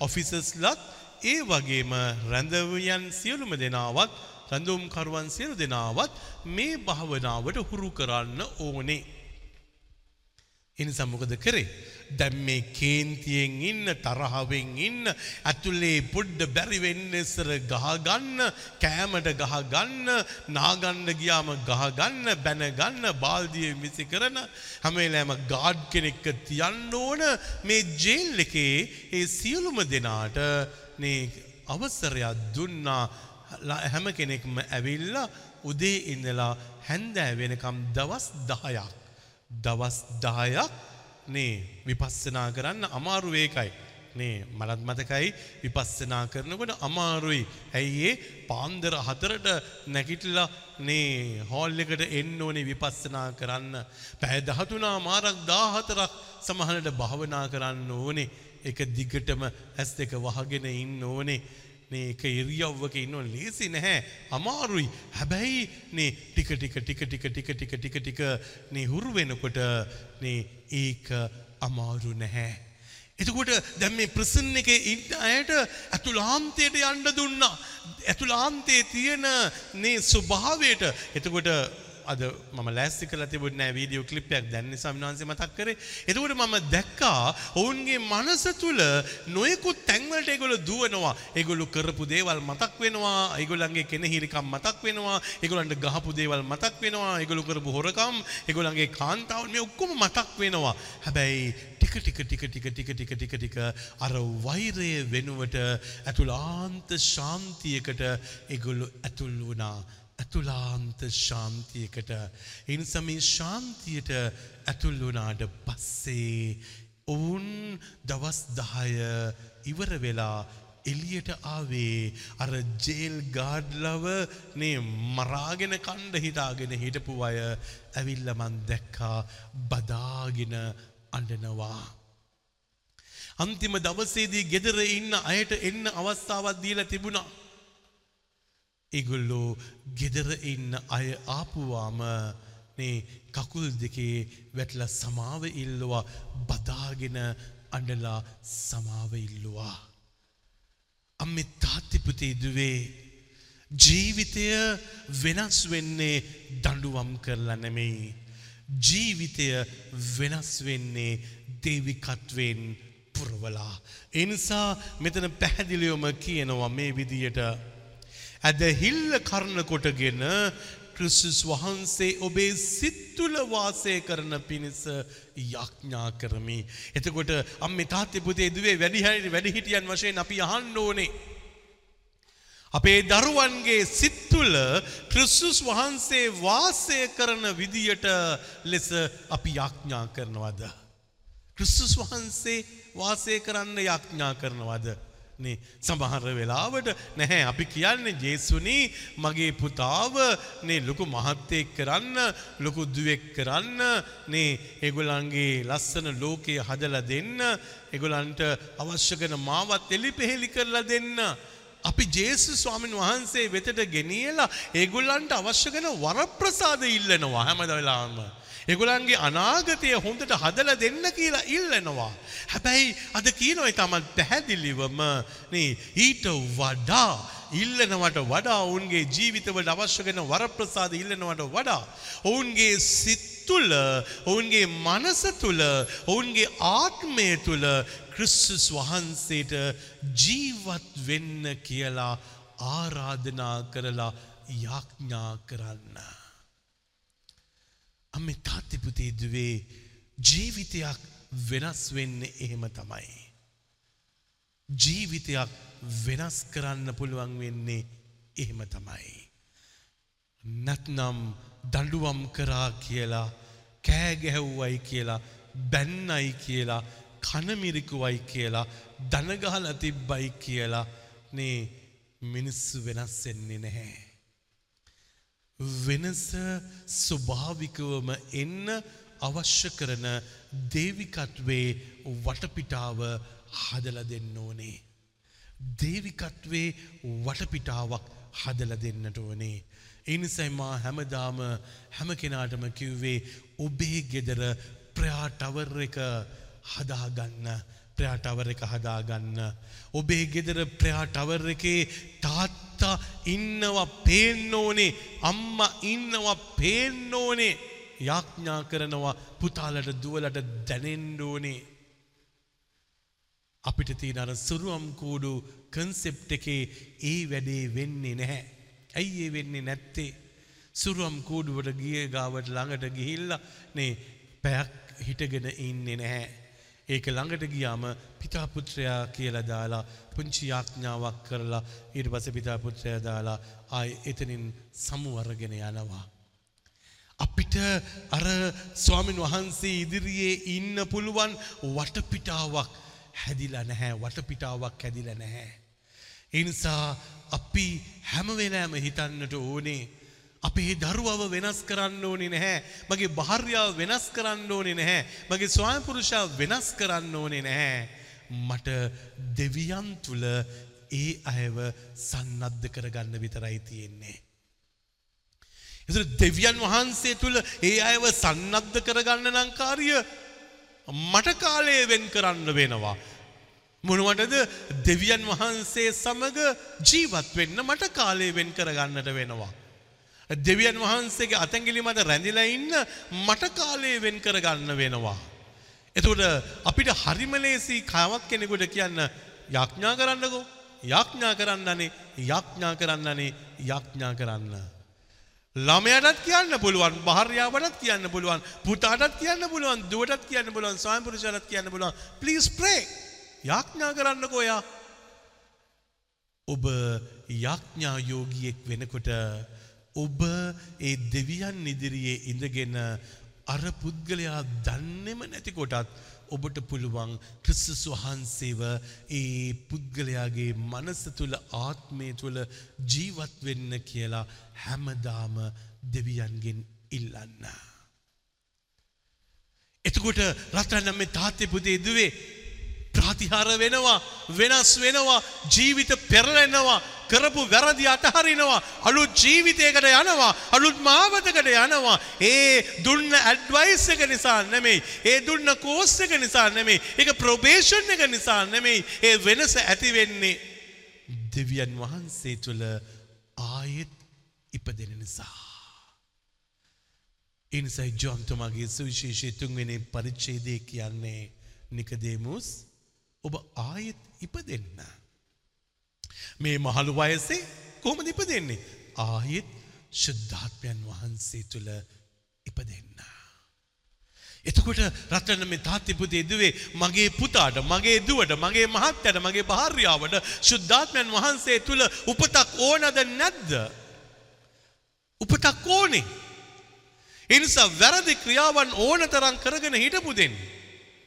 ඔෆිසර්ස්ලත් ඒ වගේම රැඳවියන් සියලුම දෙනාවත් රැඳුම් කරුවන් සියලු දෙනාවත් මේ භාවනාවට හුරු කරන්න ඕනේ. එනිසා මොකද කරේ? දැන් මේ කේන්තියෙන් ඉන්න තරහවෙන් ඉන්න ඇතුලේ පොඩ්ඩ බැරි වෙන්න ඉස්සර ගහ ගන්න කෑමට ගහ ගන්න නාගන්න ගියාම ගහ ගන්න බැන ගන්න බාල්දිය මිසි කරන හැම වෙලාවෙම ගාඩ් කෙනෙක්ව තියන්න ඕන මේ ජේල් එකේ ඒ සියලුම දෙනාට මේ අවසරයක් දුන්නා හැම කෙනෙක්ම ඇවිල්ලා උදේ ඉඳලා හැන්දෑ වෙනකම් දවස් 10ක් දවස් 10ක් නේ විපස්සනා කරන්න අමාරු ඒකයි. නේ මලත් මතකයි විපස්සනා කරනකොට අමාරුයි. ඇයි ඒ පාන්දර හතරට නැගිටලා නේ හෝල් එකට එන්න ඕනේ විපස්සනා කරන්න. පැය 13 මාරක් 14ක් සමහරට භාවනා කරන්න ඕනේ. එක දිගටම ඇස් දෙක වහගෙන ඉන්න ඕනේ. මේ එක ඉරියව්වක ඉන්නව ලේසි නැහැ. අමාරුයි. හැබැයි නේ ටික ටික ටික ටික ටික ටික ටික ටික නේ හුරු වෙනකොට නේ ඒක අමාරු නැහැ. එතකොට දැන් මේ ප්‍රසන් එකේ ඉන්න අයට අතුලාන්තයට යන්න දුන්නා. අතුලාන්තයේ තියෙන මේ ස්වභාවයට. එතකොට අද මම ලෑස්ති කරලා තිබුණේ නැහැ වීඩියෝ ක්ලිප් එකක් දැන් නිසා මිනාන්සේ මතක් කරේ. එතකොට මම දැක්කා ඔවුන්ගේ මනස තුල නොයෙකුත් තැන්වලට ඒගොල්ලෝ දුවනවා. ඒගොල්ලෝ කරපු දේවල් මතක් වෙනවා. ඒගොල්ලන්ගේ කෙනහිලිකම් මතක් වෙනවා. ඒගොල්ලන්ට ගහපු දේවල් මතක් වෙනවා. ඒගොල්ලෝ කරපු හොරකම්, ඒගොල්ලන්ගේ කාන්තාවන් මේ ඔක්කොම මතක් වෙනවා. හැබැයි ටික ටික ටික ටික ටික ටික ටික ටික අර වෛරය වෙනුවට ඇතුළාන්ත ශාන්තියකට ඒගොල්ලෝ ඇතුල් වුණා. ඇතුලාන්ත ශාන්තියකට. එනිසා මේ ශාන්තියට ඇතුල් වුණාට පස්සේ ඔවුන් දවස් 10 ඉවර වෙලා එළියට ආවේ අර ජේල් ගාඩ්ලව නේ මරාගෙන කණ්ඩ හිතාගෙන හිටපු අය ඇවිල්ලා මන් දැක්කා බදාගෙන අඬනවා. අන්තිම දවසේදී ගෙදර ඉන්න අයට එන්න අවස්ථාවක් දීලා තිබුණා. ඒගොල්ලෝ ගෙදර ඉන්න අය ආපුවාම මේ කකුල් දෙකේ වැටලා සමාව ඉල්ලුවා බදාගෙන අඬලා සමාව ඉල්ලුවා. අම්මේ තාත්ති පුතේ දුවේ ජීවිතය වෙනස් වෙන්නේ දඬුවම් කරලා නෙමෙයි. ජීවිතය වෙනස් වෙන්නේ දේවිකත්වෙන් පුරවලා. ඒ නිසා මෙතන පැහැදිලිවම කියනවා මේ විදියට ඇදහිල්ල කරන කොටගෙන ක්‍රිස්තුස් වහන්සේ ඔබේ සිත්තුල වාසය කරන පිණිස යඥා කරමි. එතකොට අම්මේ තාත්තේ පුතේ දුවේ වැඩිහරි වැඩිහිටියන් වශයෙන් අපි අහන්න ඕනේ. අපේ දරුවන්ගේ සිත්තුල ක්‍රිස්තුස් වහන්සේ වාසය කරන විදියට ලෙස අපි යඥා කරනවද. ක්‍රිස්තුස් වහන්සේ වාසය කරන්න යඥා කරනවද. නේ සමහර වෙලාවට නැහැ. අපි කියන්නේ ජේසුනී මගේ පුතාව නේ ලොකු මහත්තයෙක් කරන්න ලොකු දුවෙක් කරන්න නේ ඒගොල්ලන්ගේ ලස්සන ලෝකයේ හදලා දෙන්න ඒගොල්ලන්ට අවශ්‍ය කරන මාවත් එලි පෙහෙලි කරලා දෙන්න. අපි ජේසු ස්වාමින් වහන්සේ වෙතට ගෙනියලා ඒගොල්ලන්ට අවශ්‍ය කරන වරප්‍රසාද ඉල්ලනවා හැම වෙලාවම ඒගොල්ලන්ගේ අනාගතය හොඳට හදලා දෙන්න කියලා ඉල්ලනවා. හැබැයි අද කියනවා තමත් පැහැදිලිවම නේ ඊට වඩා ඉල්ලනවට වඩා ඔවුන්ගේ ජීවිතවලට අවශ්‍ය කරන වරප්‍රසාද ඉල්ලනවට වඩා ඔවුන්ගේ සිත් තුළ ඔවුන්ගේ මනස තුළ ඔවුන්ගේ ආත්මය තුළ ක්‍රිස්තුස් වහන්සේට ජීවත් වෙන්න කියලා ආරාධනා කරලා යාඥා කරන්න. අම්මේ තාත්ති පුතේ දුවේ ජීවිතයක් වෙනස් වෙන්නේ එහෙම තමයි. ජීවිතයක් වෙනස් කරන්න පුළුවන් වෙන්නේ එහෙම තමයි. නැත්නම් දඩුවම් කරා කියලා කෑගැහැව්වයි කියලා බැන්නයි කියලා කනමිරිකුවයි කියලා දනගහල තිබ්බයි කියලා නේ මිනිස්සු වෙනස් වෙන්නේ නැහැ. වෙනස ස්වභාවිකවම එන්න අවශ්‍ය කරන දේවිකත්වේ වටපිටාව හදල දෙන්න ඕනේ. දේවිකත්වේ වටපිටාවක් හදල දෙන්නට ඕනේ. එනිසයි මා හැමදාම හැම කෙනාටම කිව්වේ ඔබේ ගෙදර ප්‍රයාටවර් එක හදාගන්න ප්‍රයාටවර එක හදාගන්න. ඔබේ ගෙදර ප්‍රයාටවර් එකේ තාත්තා ඉන්නවා පේන්න ඕනේ අම්ම ඉන්නවා පේන්න ඕනේ යාඥා කරනවා පුතාලට දුවලට දැනෙන්න ඕනේ. අපිට තියෙන අර සුරුවම් කූඩු කන්සෙප්ට් එකේ ඒ වැඩේ වෙන්නේ නැහැ. ඇයි ඒ වෙන්නේ නැත්තේ? සුරුවම් කූඩුවට ගිය ගාවට ළඟට ගිහිල්ලා නේ පැයක් හිටගෙන ඉන්නේ නැහැ. ඒක ළඟට ගියාම පිතා පුත්‍රයා කියලා දාලා පුංචි යාඥාවක් කරලා ඊට පස්සේ පිතා පුත්‍රයා දාලා ආයි එතනින් සමුවරගෙන යනවා. අපිට අර ස්වාමින් වහන්සේ ඉදිරියේ ඉන්න පුළුවන් වටපිටාවක් හැදිලා නැහැ වටපිටාවක් හැදිලා නැහැ. ඒ නිසා අපි හැම වෙලාවෙම හිතන්නට ඕනේ අපේ දරුවව වෙනස් කරන්න ඕනේ නැහැ. මගේ භාර්යාව වෙනස් කරන්න ඕනේ නැහැ. මගේ ස්වාමි පුරුෂයා වෙනස් කරන්න ඕනේ නැහැ. මට දෙවියන් තුල ඒ අයව සන්නද්ධ කරගන්න විතරයි තියෙන්නේ. එතන දෙවියන් වහන්සේ තුල ඒ අයව සන්නද්ධ කරගන්න නම් කාර්ය මට කාලය වෙන් කරන්න වෙනවා. මොනවටද දෙවියන් වහන්සේ සමග ජීවත් වෙන්න මට කාලය වෙන් කරගන්නට වෙනවා. දෙවියන් වහන්සේගේ අතැගිලි මත රැඳිලා ඉන්න මට කාලය වෙන් කරගන්න වෙනවා. එතකොට අපිට හරිම ලේසි කවක් කෙනෙකුට කියන්න යඥා කරන්නකෝ යඥා කරන්නනේ යඥා කරන්නනේ යඥා කරන්න. ළමයටත් කියන්න පුළුවන් භාර්යාවටත් කියන්න පුළුවන් පුතාටත් කියන්න පුළුවන් දුවටත් කියන්න පුළුවන් ස්වාමි පුරුෂයාටත් කියන්න පුළුවන් ප්ලීස් ප්‍රේ යාඥා කරන්නකෝ යා ඔබ යාඥා යෝගියෙක් වෙනකොට ඔබ ඒ දෙවියන් ඉදිරියේ ඉඳගෙන අර පුද්ගලයා දන්නෙම නැති කොටත් ඔබට පුළුවන් ක්‍රිස්තුස් වහන්සේව ඒ පුද්ගලයාගේ මනස තුළ ආත්මය තුළ ජීවත් වෙන්න කියලා හැමදාම දෙවියන්ගෙන් ඉල්ලන්න. එතකොට රත්තරන් මේ තාත්තේ පුතේ දුවේ ප්‍රාතිහාර වෙනවා වෙනස් වෙනවා ජීවිත පෙරලෙනවා කරපු වැරදි අතහරිනවා අලුත් ජීවිතයකට යනවා අලුත් මාවතකට යනවා. ඒ දුන්න ඇඩ්වයිස් එක නිසා නෙමෙයි ඒ දුන්න කෝස් එක නිසා නෙමෙයි ඒක ප්‍රොබේෂන් එක නිසා නෙමෙයි ඒ වෙනස ඇති වෙන්නේ දෙවියන් වහන්සේ තුල ආයෙත් ඉපදෙන නිසා. ඒ නිසා ජෝන් තුමාගේ සුවිශේෂී තුන්වෙනි පරිච්ඡේදය කියන්නේ නිකදේමුස් ඔබ ආයෙත් ඉපදෙන්න. මේ මහළු වයසේ කොහොමද ඉපදෙන්නේ? ආයෙත් ශුද්ධාත්මයන් වහන්සේ තුළ ඉපදෙන්න. එතකොට රටන මේ තාත්තිපුතේ දුවේ මගේ පුතාට මගේ දුවට මගේ මහත්තයට මගේ භාර්යාවට ශුද්ධාත්මයන් වහන්සේ තුළ උපතක් ඕනද නැද්ද. උපතක් ඕනේ. එනිසා වැරදි ක්‍රියාවන් ඕන තරම් කරගෙන හිටපු දෙන්න.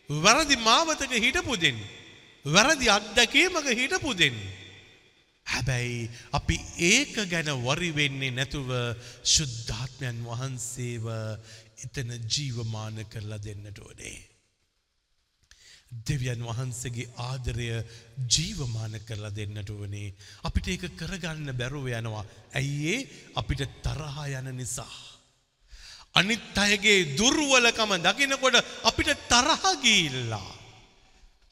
වැරදි මාවතක හිටපු දෙන්න. වැරදි අත්දැකීමක හිටපු දෙන්න. හැබැයි අපි ඒක ගැන වරිවෙන්නේ නැතුව ශුද්ධාත්මයන් වහන්සේව එතන ජීවමාන කරලා දෙන්නට ඕනේ. දෙවියන් වහන්සේගේ ආදරය ජීවමාන කරලා දෙන්නට ඕනේ. අපිට ඒක කරගන්න බැරුව යනවා. ඇයිඒ අපිට තරහා යන නිසා. අනිත් අයගේ දුර්වලකම දකිනකොට අපිට තරහගිල්ලා.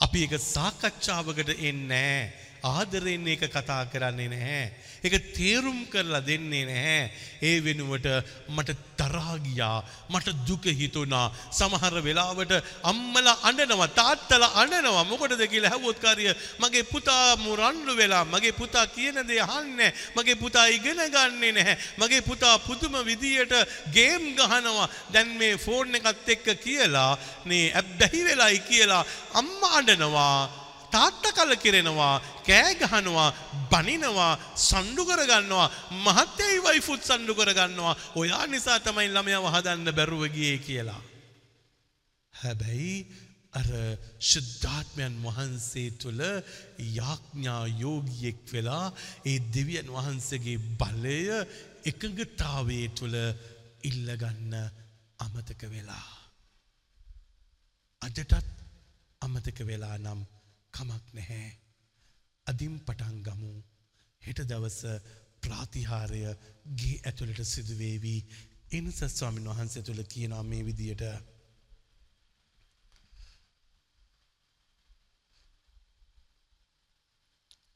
අපි එක සාකච්ඡාවකට එන්නෑ. ආදරෙන් ඒක කතා කරන්නේ නැහැ. ඒක තේරුම් කරලා දෙන්නේ නැහැ. ඒ වෙනුවට මට තරහා මට දුක හිතුණා. සමහර වෙලාවට අම්මලා අඬනවා තාත්තලා අඬනවා. මොකටද කියලා ඇහුවොත් කාරිය මගේ පුතා මුරණ්ඩු වෙලා මගේ පුතා කියන දේ අහන්නේ මගේ පුතා ඉගෙන ගන්නේ නැහැ. මගේ පුතා පුදුම විදියට ගේම් ගහනවා. දැන් මේ ෆෝන් එකත් එක්ක කියලා නේ ඇබ්බැහි වෙලයි කියලා අම්මා අඬනවා. තාත්ත කල කිරෙනවා කෑ ගහනවා බනිනවා සණ්ඩු කරගන්නවා මහත්තයයි වයිෆුත් සණ්ඩු කරගන්නවා ඔයා නිසා තමයි ළමයා වහදන්න බැරුව ගියේ කියලා. හැබැයි අර ශුද්ධාත්මයන් වහන්සේ තුළ යාඥා යෝගියෙක් වෙලා ඒ දෙවියන් වහන්සේගේ බලය එකඟතාවේ තුළ ඉල්ලගන්න අමතක වෙලා. අදටත් අමතක වෙලා නම් කමක් නැහැ. අදින් පටන් ගමු. හෙට දවස ප්‍රාතිහාරය ගේ ඇතුළට සිදුවේවී එනිස ස්වාමින් වහන්සේ තුළ කියනා මේ විදියට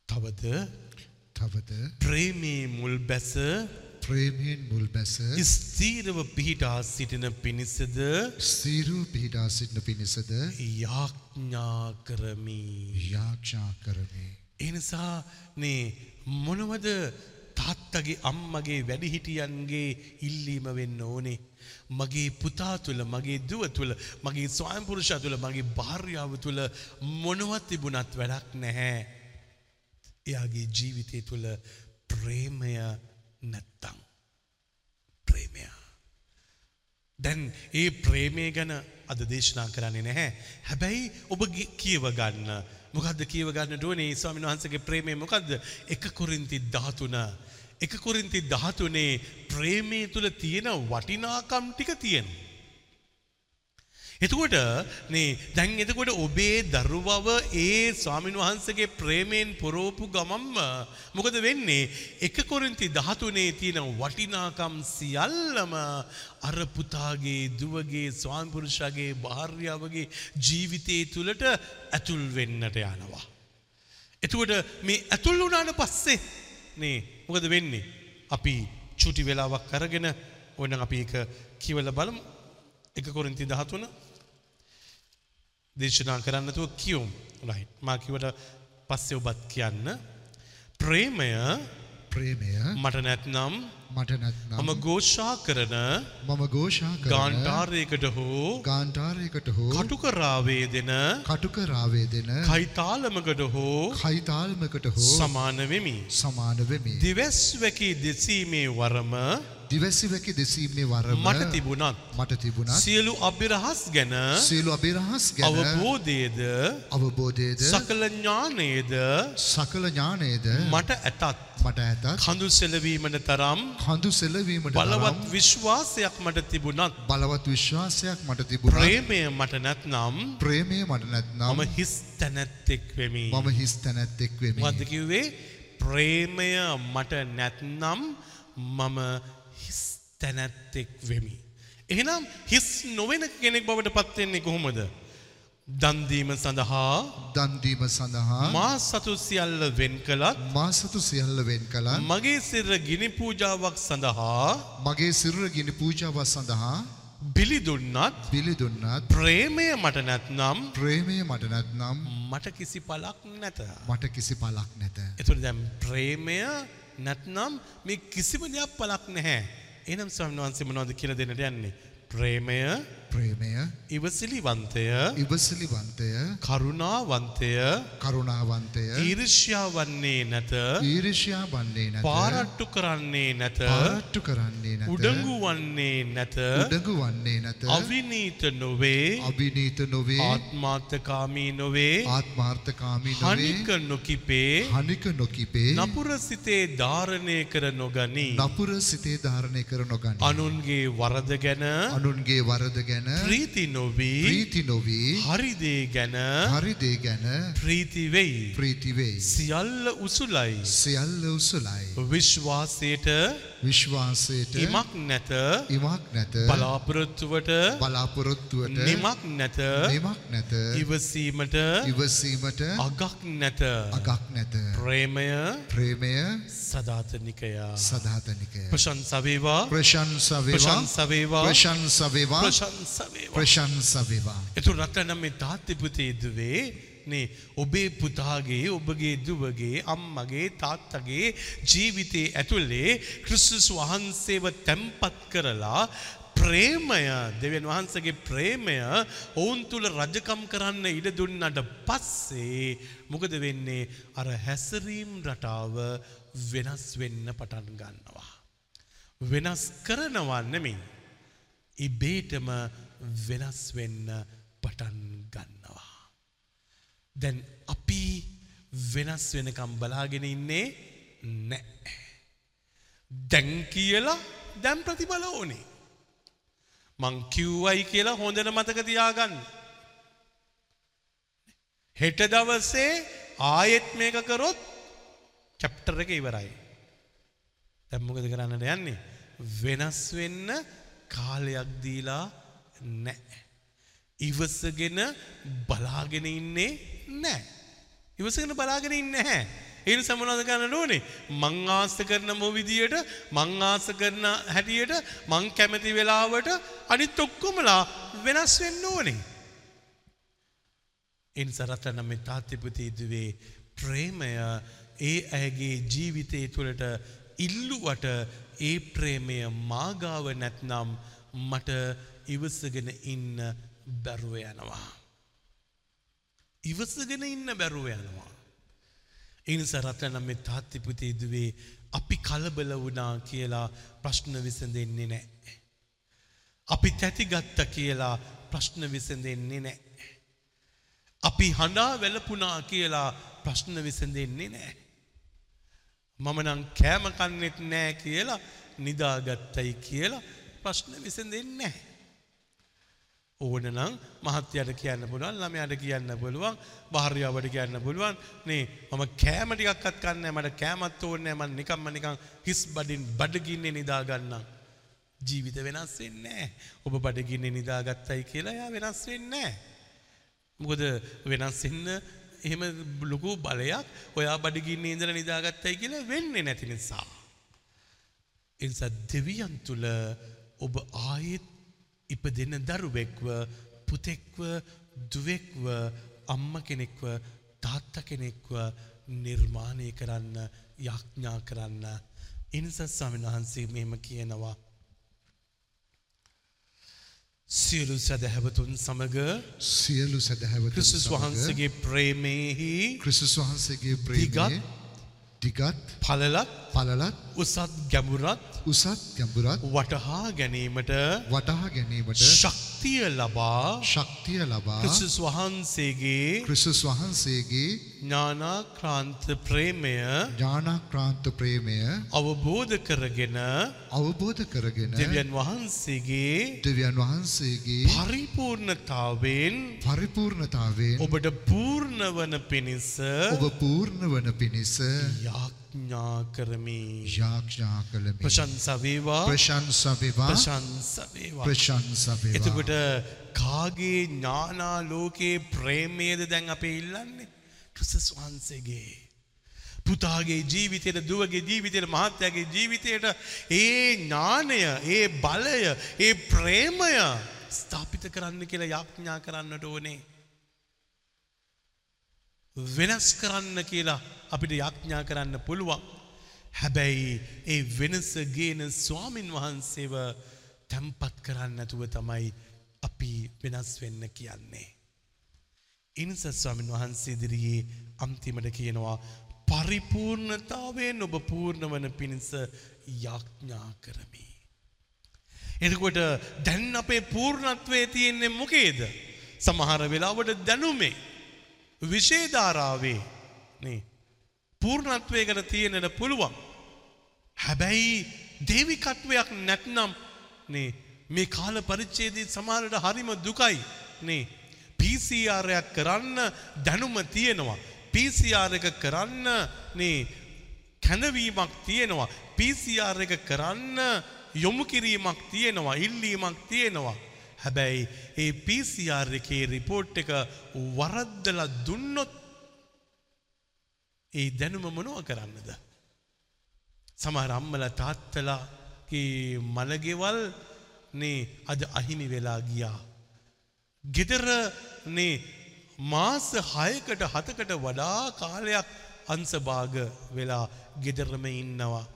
තවද තවද ප්‍රේමී මුල් බැස ප්‍රේමයෙන් මුල් බැස ස්තීරව පිහිටා සිටින පිණිසද සීරු පිහිටා සිටින පිණිසද යාඥා කරමි. යාක්ෂා කරමි. එනිසා නේ මොනවද තාත්තගේ අම්මගේ වැඩිහිටියන්ගේ ඉල්ලීම වෙන්න ඕනේ. මගේ පුතා තුළ මගේ දුව තුළ මගේ ස්වයම්පුරුෂ තුළ මගේ භාර්යාව තුළ මොනවත් තිබුණත් වැඩක් නැහැ. එයාගේ ජීවිතය තුළ ප්‍රේමය නැත්තං. ප්‍රේමය. දැන් ඒ ප්‍රේමය ගැන අද දේශනා කරන්නේ නැහැ. හැබැයි ඔබ කියව ගන්න. මොකද්ද කියව ගන්න ඕනේ ස්වාමීන් වහන්සේගේ ප්‍රේමය මොකද්ද? එක කොරින්ති 13 එක කොරින්ති 13 ප්‍රේමයේ තුල තියෙන වටිනාකම් ටික තියෙනවා. එතකොට නේ දැන් එතකොට ඔබේ දරුවව ඒ ස්වාමින් වහන්සේගේ ප්‍රේමයෙන් පොරෝපු ගමම්ම මොකද වෙන්නේ එක කොරින්ති 13 තියෙන වටිනාකම් සියල්ලම අර පුතාගේ දුවගේ ස්වාමි පුරුෂයාගේ භාර්යාවගේ ජීවිතයේ තුලට ඇතුල් වෙන්නට යනවා. එතකොට මේ ඇතුල් වුණාට පස්සේ නේ මොකද වෙන්නේ? අපි චුටි වෙලාවක් අරගෙන ඕනනම් අපි ඒක කියවලා බලමු. එක කොරින්ති 13 දේශනා කරන්නතුව කියවුම් ලයි මාකිවට පස්සෙ ඔබත් කියන්න ප්‍රේමය ප්‍රේමය මට නැත්නම් මම ගෝෂා කරන මම කරන ගාන්ටාරයකට හෝ ගාන්ටාරයකට හෝ කටුකරාවේ දෙන කටුක රාවේ දෙන කයිතාලමකට හෝ කයිතාල්මකට හෝ සමාන වෙමි. සමාන වෙමි. දිවැස් වැකි දෙසීමේ වරම දිවැසිවැකි දෙසීමේ වරම මට තිබුණත් මට තිබුණත් සියලු අභිරහස් ගැන සියලු අභිරහස් ගැන අවබෝධයද අවබෝධයද සකල ඥානයේද සකල ඥානයේද මට ඇතත් මට ඇතත් කඳු සෙලවීමට තරම් කඳු සෙලවීමට බලවත් විශ්වාසයක් මට තිබුණත් බලවත් විශ්වාසයක් මට තිබුණා. ප්‍රේමය මට නැත්නම් ප්‍රේමය මට නැත්නම් මම හිස් තැනැත්තෙක් වෙමි. මම හිස් තැනැත්තෙක් වෙමි. මොකද්ද කිව්වේ ප්‍රේමය මට නැත්නම් මම තැනැත්තෙක් වෙමි. එහෙනම් හිස් නොවන කෙනෙක් බවට පත් වෙන්නේ කොහොමද? දන් දීම සඳහා දන් දීම සඳහා මා සතු සියල්ල වෙන් කළත් මා සතු සියල්ල වෙන් කළා. මගේ සිර ගිනි පූජාවක් සඳහා මගේ සිරුර ගිනි පූජාව සඳහා බිලි දුන්නත් බිලි දුන්නත් ප්‍රේමය මට නැත්නම් ප්‍රේමය මට නැත්නම් මට කිසි පලක් නැත. මට කිසි පලක් නැත. එතුට දැම් ප්‍රේමය නැත්නම් මේ කිසිම දෙයක් පලක් නැහැ. එනම් ස්වාමීන් වහන්සේ මොනවද කියලා දෙන්නට යන්නේ? ප්‍රේමය, ප්‍රේමය ඉවසිලිවන්තය, ඉවසිලිවන්තය කරුණාවන්තය, කරුණාවන්තය ඊර්ෂ්‍යා වන්නේ නැත, ඊරිෂ්‍යා වන්නේ නැත පාරට්ටු කරන්නේ නැත, පාරට්ටු කරන්නේ නැත උඩඟු වන්නේ නැත, උඩඟු වන්නේ නැත අවිනීත නොවේ, අභිනීත නොවේ ආත්මාර්ථකාමී නොවේ, ආත්මාර්ථකාමී නොවේ හනික නොකිපේ, හනික නොකිපේ නපුර සිතේ ධාරණය කර නොගනී. නපුර සිතේ ධාරණය කර නොගනී අනුන්ගේ වරද ගැන අනුන්ගේ වරද ගැන ප්‍රීති නොවී ප්‍රීති නොවී හරිදේ ගැන හරි දේ ගැන ප්‍රීති වෙයි. ප්‍රීති වෙයි සියල්ල උසුලයි. සියල්ල උසුලයි විශ්වාසයට විශ්වාසයට ඉමක් නැත ඉමක් නැත බලාපොරොත්තුවට බලාපොරොත්තුවට නිමක් නැත නිමක් නැත ඉවසීමට ඉවසීමට අගක් නැත. අගක් නැත. ප්‍රේමය ප්‍රේමය සදාතනිකයා. සදාතනිකය. ප්‍රශංසවේවා ප්‍රශංසා වේවා. ප්‍රශංසවේවා ප්‍රශංසා වේවා. ප්‍රශංසවේවා ප්‍රශංසා වේවා. එතු රටනම් මේ තාත්්‍යපුතේ දුවේ නේ ඔබේ පුතාගේ ඔබගේ දුවගේ අම්මගේ තාත්තගේ ජීවිතයේ ඇතුළේ ක්‍රිස්තුස් වහන්සේව තැම්පත් කරලා ප්‍රේමය දෙවන් වහන්සගේ ප්‍රේමය ඔවුන් තුළ රජකම් කරන්න ඉඩ දුන්නට පස්සේ මොකද වෙන්නේ අර හැසරීම් රටාව වෙනස් වෙන්න පටන් ගන්නවා. වෙනස් කරනවා නෙමෙයි. ඉබේටම වෙනස් වෙන්න පටන් ගන්නවා. දැන් අපි වෙනස් වෙනකම් බලාගෙන ඉන්නේ නෑ. දැන් කියලා දැන් ප්‍රතිබල ඕනේ. මං කිව්වයි කියලා හොඳට මතක තියාගන්න. හෙට දවසේ ආයෙත් මේක කරොත් චැප්ටර් එක ඉවරයි. දැන් මොකද කරන්නට යන්නේ? වෙනස් වෙන්න කාලයක් දීලා නැහැ. ඉවසගෙන බලාගෙන ඉන්නේ නැහැ. ඉවසගෙන බලාගෙන ඉන්නේ නැහැ. ඒ නිසා මොනවද කරන්න ඕනේ? මං ආස කරන මො විදියට මං ආස කරන හැටියට මං කැමති වෙලාවට අනිත් ඔක්කොමලා වෙනස් වෙන්න ඕනේ. ඉන්සරතන මේ තාත්‍යපති දුවේ ප්‍රේමය ඒ ඇගේ ජීවිතය තුළට ඉල්ලුවට ඒ ප්‍රේමය මාගාව නැත්නම් මට ඉවසගෙන ඉන්න බැරුව යනවා. ඉවසගෙන ඉන්න බැරුව යනවා. එනිස රටනම් මේ තාත්තිපුතේ දුවේ අපි කලබල වුණා කියලා ප්‍රශ්න විසඳෙන්නේ නෑ. අපි තැතිගත්ත කියලා ප්‍රශ්න විසඳෙන්නේ නෑ. අපි හඬා වැලපුනා කියලා ප්‍රශ්න විසඳෙන්නේ නෑ. මම නම් කෑම කන්නෙත් නෑ කියලා නිදාගත්තයි කියලා ප්‍රශ්න විසඳෙන්නේ නැහැ. ඕන නම් මහත්යට කියන්න පුළුවන් ළමයාට කියන්න පුළුවන් භාර්යාවට කියන්න පුළුවන්. නේ මම කෑම ටිකක්වත් කන්නේ නැහැ මට කෑමත් ඕනේ නැහැ මම නිකම්ම නිකන් හිස් බඩින් බඩගින්නේ නිදා ගන්නම් ජීවිත වෙනස් වෙන්නේ නැහැ. ඔබ බඩගින්නේ නිදාගත්තයි කියලා එයා වෙනස් වෙන්නේ නැහැ. මොකද වෙනස් වෙන්න එහෙම ලොකු බලයක් ඔයා බඩගින්නේ ඉඳලා නිදාගත්තයි කියලා වෙන්නේ නැති නිසා. එනිසා දෙවියන් තුළ ඔබ ආයෙත් ඉපදෙන දරුවෙක්ව පුතෙක්ව දුවෙක්ව අම්ම කෙනෙක්ව තාත්ත කෙනෙක්ව නිර්මාණය කරන්න යඥා කරන්න. ඉනිස ස්වාමීන් වහන්සේ මෙහෙම කියනවා. සියලු සැදැහැවතුන් සමග සියලු සැදැහැවතුන් ක්‍රිස්තුස් සමග වහන්සේගේ ප්‍රේමයෙහි ක්‍රිස්තුස් වහන්සේගේ දිගත් ප්‍රේමයේ දිගත් පළලත් පළලත් උසත් ගැඹුරත් උසත් ගැඹුරත් වටහා ගැනීමට වටහා ගැනීමට ශක්තිය ලබා ශක්තිය ලබා ක්‍රිස්තුස් වහන්සේගේ ක්‍රිස්තුස් වහන්සේගේ ඥානාක්‍රාන්ත ප්‍රේමය ඥානාක්‍රාන්ත ප්‍රේමය අවබෝධ කරගෙන අවබෝධ කරගෙන දෙවියන් වහන්සේගේ දෙවියන් වහන්සේගේ පරිපූර්ණතාවෙන් පරිපූර්ණතාවෙන් ඔබට පූර්ණ වන පිණිස ඔබ පූර්ණ වන පිණිස යාඥා කරමි. යාඥා කළමි ප්‍රශංසා වේවා. ප්‍රශංසා වේවා. ප්‍රශංසා වේවා. ප්‍රශංසා වේවා. එතකොට කාගේ ඥානා ලෝකයේ ප්‍රේමයේද දැන් අපේ ඉල්ලන්නේ? ක්‍රිස්තුස් වහන්සේගේ. පුතාගේ ජීවිතයට දුවගේ ජීවිතයට මහත්තයාගේ ජීවිතයට ඒ ඥානය ඒ බලය ඒ ප්‍රේමය ස්ථාපිත කරන්න කියලා යාඥා කරන්නට ඕනේ. වෙනස් කරන්න කියලා අපිට යාඥා කරන්න පුළුවන්. හැබැයි ඒ වෙනස ගේන ස්වාමින් වහන්සේව තැම්පත් කරන්න නැතුව තමයි අපි වෙනස් වෙන්න කියන්නේ. ඉනිස ස්වාමින් වහන්සේ ඉදිරියේ අන්තිමට කියනවා පරිපූර්ණතාවයෙන් ඔබ පූර්ණ වන පිණිස යාඥා කරමි. එතකොට දැන් අපේ පූර්ණත්වයේ තියෙන්නේ මොකේද? සමහර වෙලාවට දැනුමේ විශේධාරාවේ නේ පූර්ණත්වයකට තියෙනට පුළුවන්. හැබැයි දේවිකත්වයක් නැත්නම් නේ මේ කාල පරිච්ඡේදයේ සමහරට හරිම දුකයි. නේ? PCRයක් කරන්න දැනුම තියෙනවා. PCR එක කරන්න නේ කැඳවීමක් තියෙනවා. PCR එක කරන්න යොමු කිරීමක් තියෙනවා ඉල්ලීමක් තියෙනවා. හැබැයි ඒ PCR එකේ රිපෝට් එක වරද්දලා දුන්නොත් ඒ දැනුම මොනව කරන්නද? සමහර අම්මලා තාත්තලාගේ මළගෙවල් නේ අද අහිමි වෙලා ගියා ගෙදර නේ මාස හයකට හතකට වඩා කාලයක් අන්සභාග වෙලා ගෙදරම ඉන්නවා.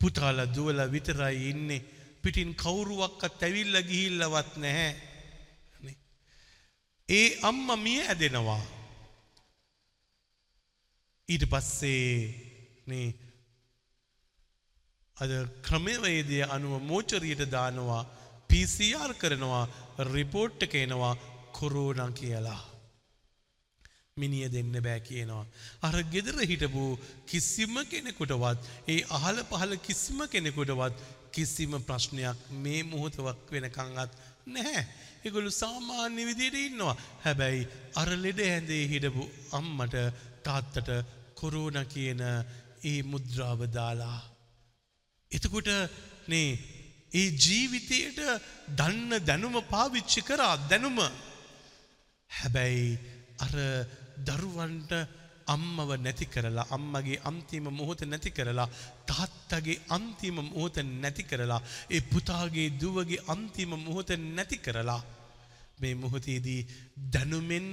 පුතාල දුවල විතරයි ඉන්නේ පිටින් කවුරුවක්කත් ඇවිල්ල ගිහිල්ලවත් නැහැ. ඒ අම්ම මිය ඇදෙනවා. ඊට පස්සේ නේ අද ක්‍රමවේදය අනුව මෝචරියට දානවා PCR කරනවා රිපෝට් එක එනවා කොරෝනා කියලා. මිනිිය දෙන්න බෑ කියනවා. අර ගෙදර හිටපු කිසිම කෙනෙකුටවත් ඒ අහල පහල කිසිම කෙනෙකුටවත් කිසිම ප්‍රශ්නයක් මේ මුහොතවක් වෙනකංගත් නැහැ. එගොලු සාමාන්‍ය විදියට ඉන්නවා. හැබැයි අර ලෙඩ ඇඳේ හිටපු අම්මට තාත්තට කොරෝන කියන ඒ මුද්‍රාව දාලා. එතකොට නේ ඒ ජීවිතයට දන්න දැනුම පාවිච්චි කරා දැනුම. හැබැයි අර දරුවන්ට අම්මව නැති කරලා අම්මගේ අන්තිම මොහොත නැති කරලා තාත්තගේ අන්තිම මොහොත නැති කරලා ඒ පුතාගේ දුවගේ අන්තිම මොහොත නැති කරලා මේ මොහොතේදී දැනුමෙන්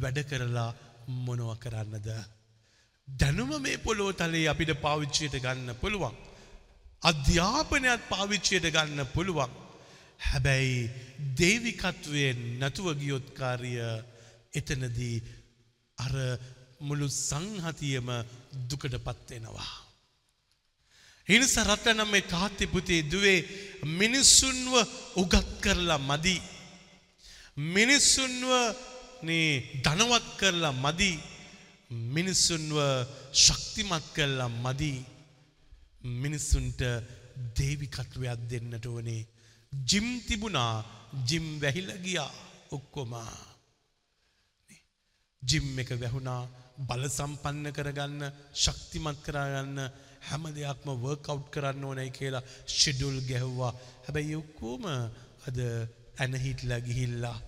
වැඩ කරලා මොනව කරන්නද? දැනුම මේ පොළොව තලයේ අපිට පාවිච්චියට ගන්න පුළුවන්. අධ්‍යාපනයත් පාවිච්චයට ගන්න පුළුවන්. හැබැයි දේවිකත්වයෙන් නැතුව ගියොත්කාරිය එතනදී අර මුළු සංහතියම දුකට පත්වෙනවා. හිනිස රටනම් මේ තාත්තිපුතේ දුවේ මිනිස්සුන්ව උගත් කරලා මදි. මිනිස්සුන්ව ධනවත් කරලා මදි මිනිස්සුන්ව ශක්තිමත් කරලා මදී මිනිස්සුන්ට දේවිකත්වයක් දෙන්නට වනේ. ජිම් තිබුණා ජිම් වැහිල ගියා ඔක්කොමා. ජිම් එක වැහුණා බල සම්පන්න කරගන්න ශක්තිමත් කරගන්න හැම දෙයක්ම වර්කව් කරන්න ඕනයි කියලා ෂෙඩුල් ගැහ්වා හැබැයි ඔක්කෝම අද ඇනහිටලා ගිහිල්ලා.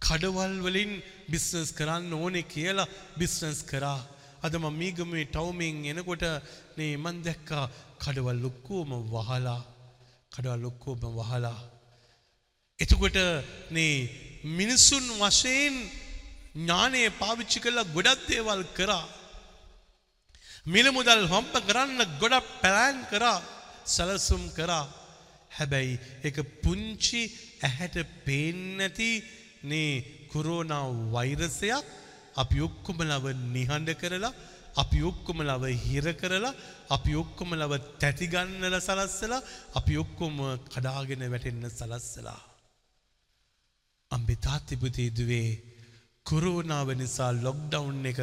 කඩවල් වලින් බිස්නස් කරන්න ඕනෙ කියලා බිස්නස් කරා. අදම මීගමේ ටවමින් එනකොට නේ මන් දැක්කා කඩවල් ලොක්කෝම වහලා කඩවල් ලොක්කෝම වහලා. එතකොට නේ මිනිස්සුන් වශයෙන් ඥානය පාවිච්චි කළා ගොඩක් දේවල් කරා. මිල මුදල් හොම්ප කරන්න ගොඩක් පැලෑන් කරා සලසුම් කරා. හැබැයි එක පුංචි ඇහැට පේන්නැති නේ කුරෝනා වෛරසයක් අපි ඔක්කොම ලව නිහඬ කරලා අපි ඔක්කොම ලව හිර කරලා අපි ඔක්කොම ලව තැතිගන්නල සලස්සලා අපි ඔක්කොම කඩාගෙන වැටෙන්න සලස්සලා. අම්බි තාත්තිපුති දුවේ කොරෝනාව නිසා ලොක්ඩවුන් එක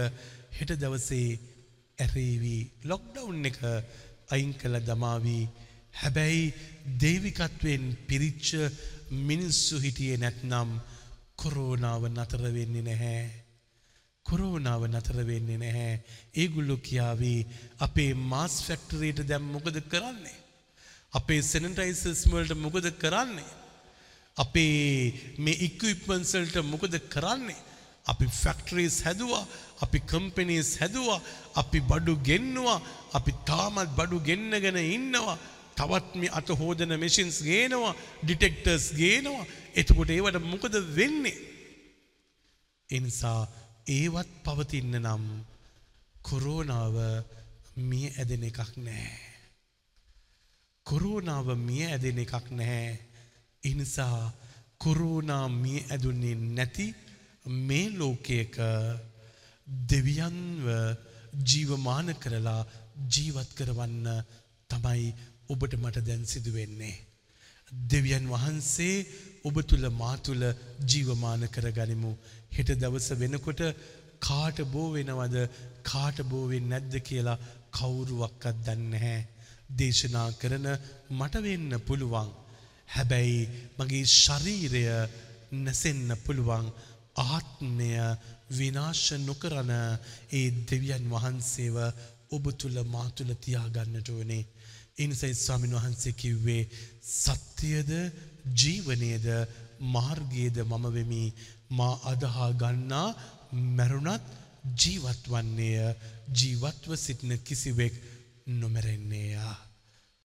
හෙට දවසේ ඇරේවී ලොක්ඩවුන් එක අයින් කළ දමාවී හැබැයි දේවිකත්වයෙන් පිරිච්ච මිනිස්සු හිටියේ නැත්නම් කොරෝනාව නතර වෙන්නේ නැහැ. කොරෝනාව නතර වෙන්නේ නැහැ. ඒගොල්ලෝ කියාවේ අපේ මාස් ෆැක්ටරියට දැන් මොකද කරන්නේ? අපේ සැනිටයිසර්ස් වලට මොකද කරන්නේ? අපේ මේ ඉක්විප්මන්ට්ස් වලට මොකද කරන්නේ? අපි ෆැක්ටරිස් හැදුවා, අපි කම්පැනිස් හැදුවා, අපි බඩු ගෙන්නවා, අපි තාමත් බඩු ගෙන්නගෙන ඉන්නවා. තවත් මේ අත හෝදන මැෂින්ස් ගේනවා, ඩිටෙක්ටර්ස් ගේනවා. එතකොට ඒවට මොකද වෙන්නේ? ඒ නිසා ඒවත් පවතින්න නම් කොරෝනාව මිය ඇදෙන එකක් නෑ. කොරෝනාව මිය ඇදෙන එකක් නැහැ. එනිසා කොරෝනා මිය ඇදුන්නේ නැති මේ ලෝකයක දෙවියන්ව ජීවමාන කරලා ජීවත් කරවන්න තමයි ඔබට මට දැන් සිදුවෙන්නේ. දෙවියන් වහන්සේ ඔබ තුළ මා තුළ ජීවමාන කරගනිමු. හෙට දවස වෙනකොට කාට බෝ වෙනවද කාට බෝවෙන් නැද්ද කියලා කවුරුවක්කත් දන්න හැ. දේශනා කරන මට වෙන්න පුළුවන්. හැබැයි මගේ ශරීරය නැසෙන්න පුළුවන් ආත්මය විනාශ නොකරන ඒ දෙවියන් වහන්සේව ඔබ තුළ මා තුළ තියාගන්නට ඕනේ. එනිසයි ස්වාමින් වහන්සේ කිව්වේ සත්‍යයද ජීවනයද මාර්ගයේද මම වෙමි මා අදහා ගන්නා මැරුණත් ජීවත් වන්නේය ජීවත්ව සිටින කිසිවෙක් නොමැරෙන්නේයා.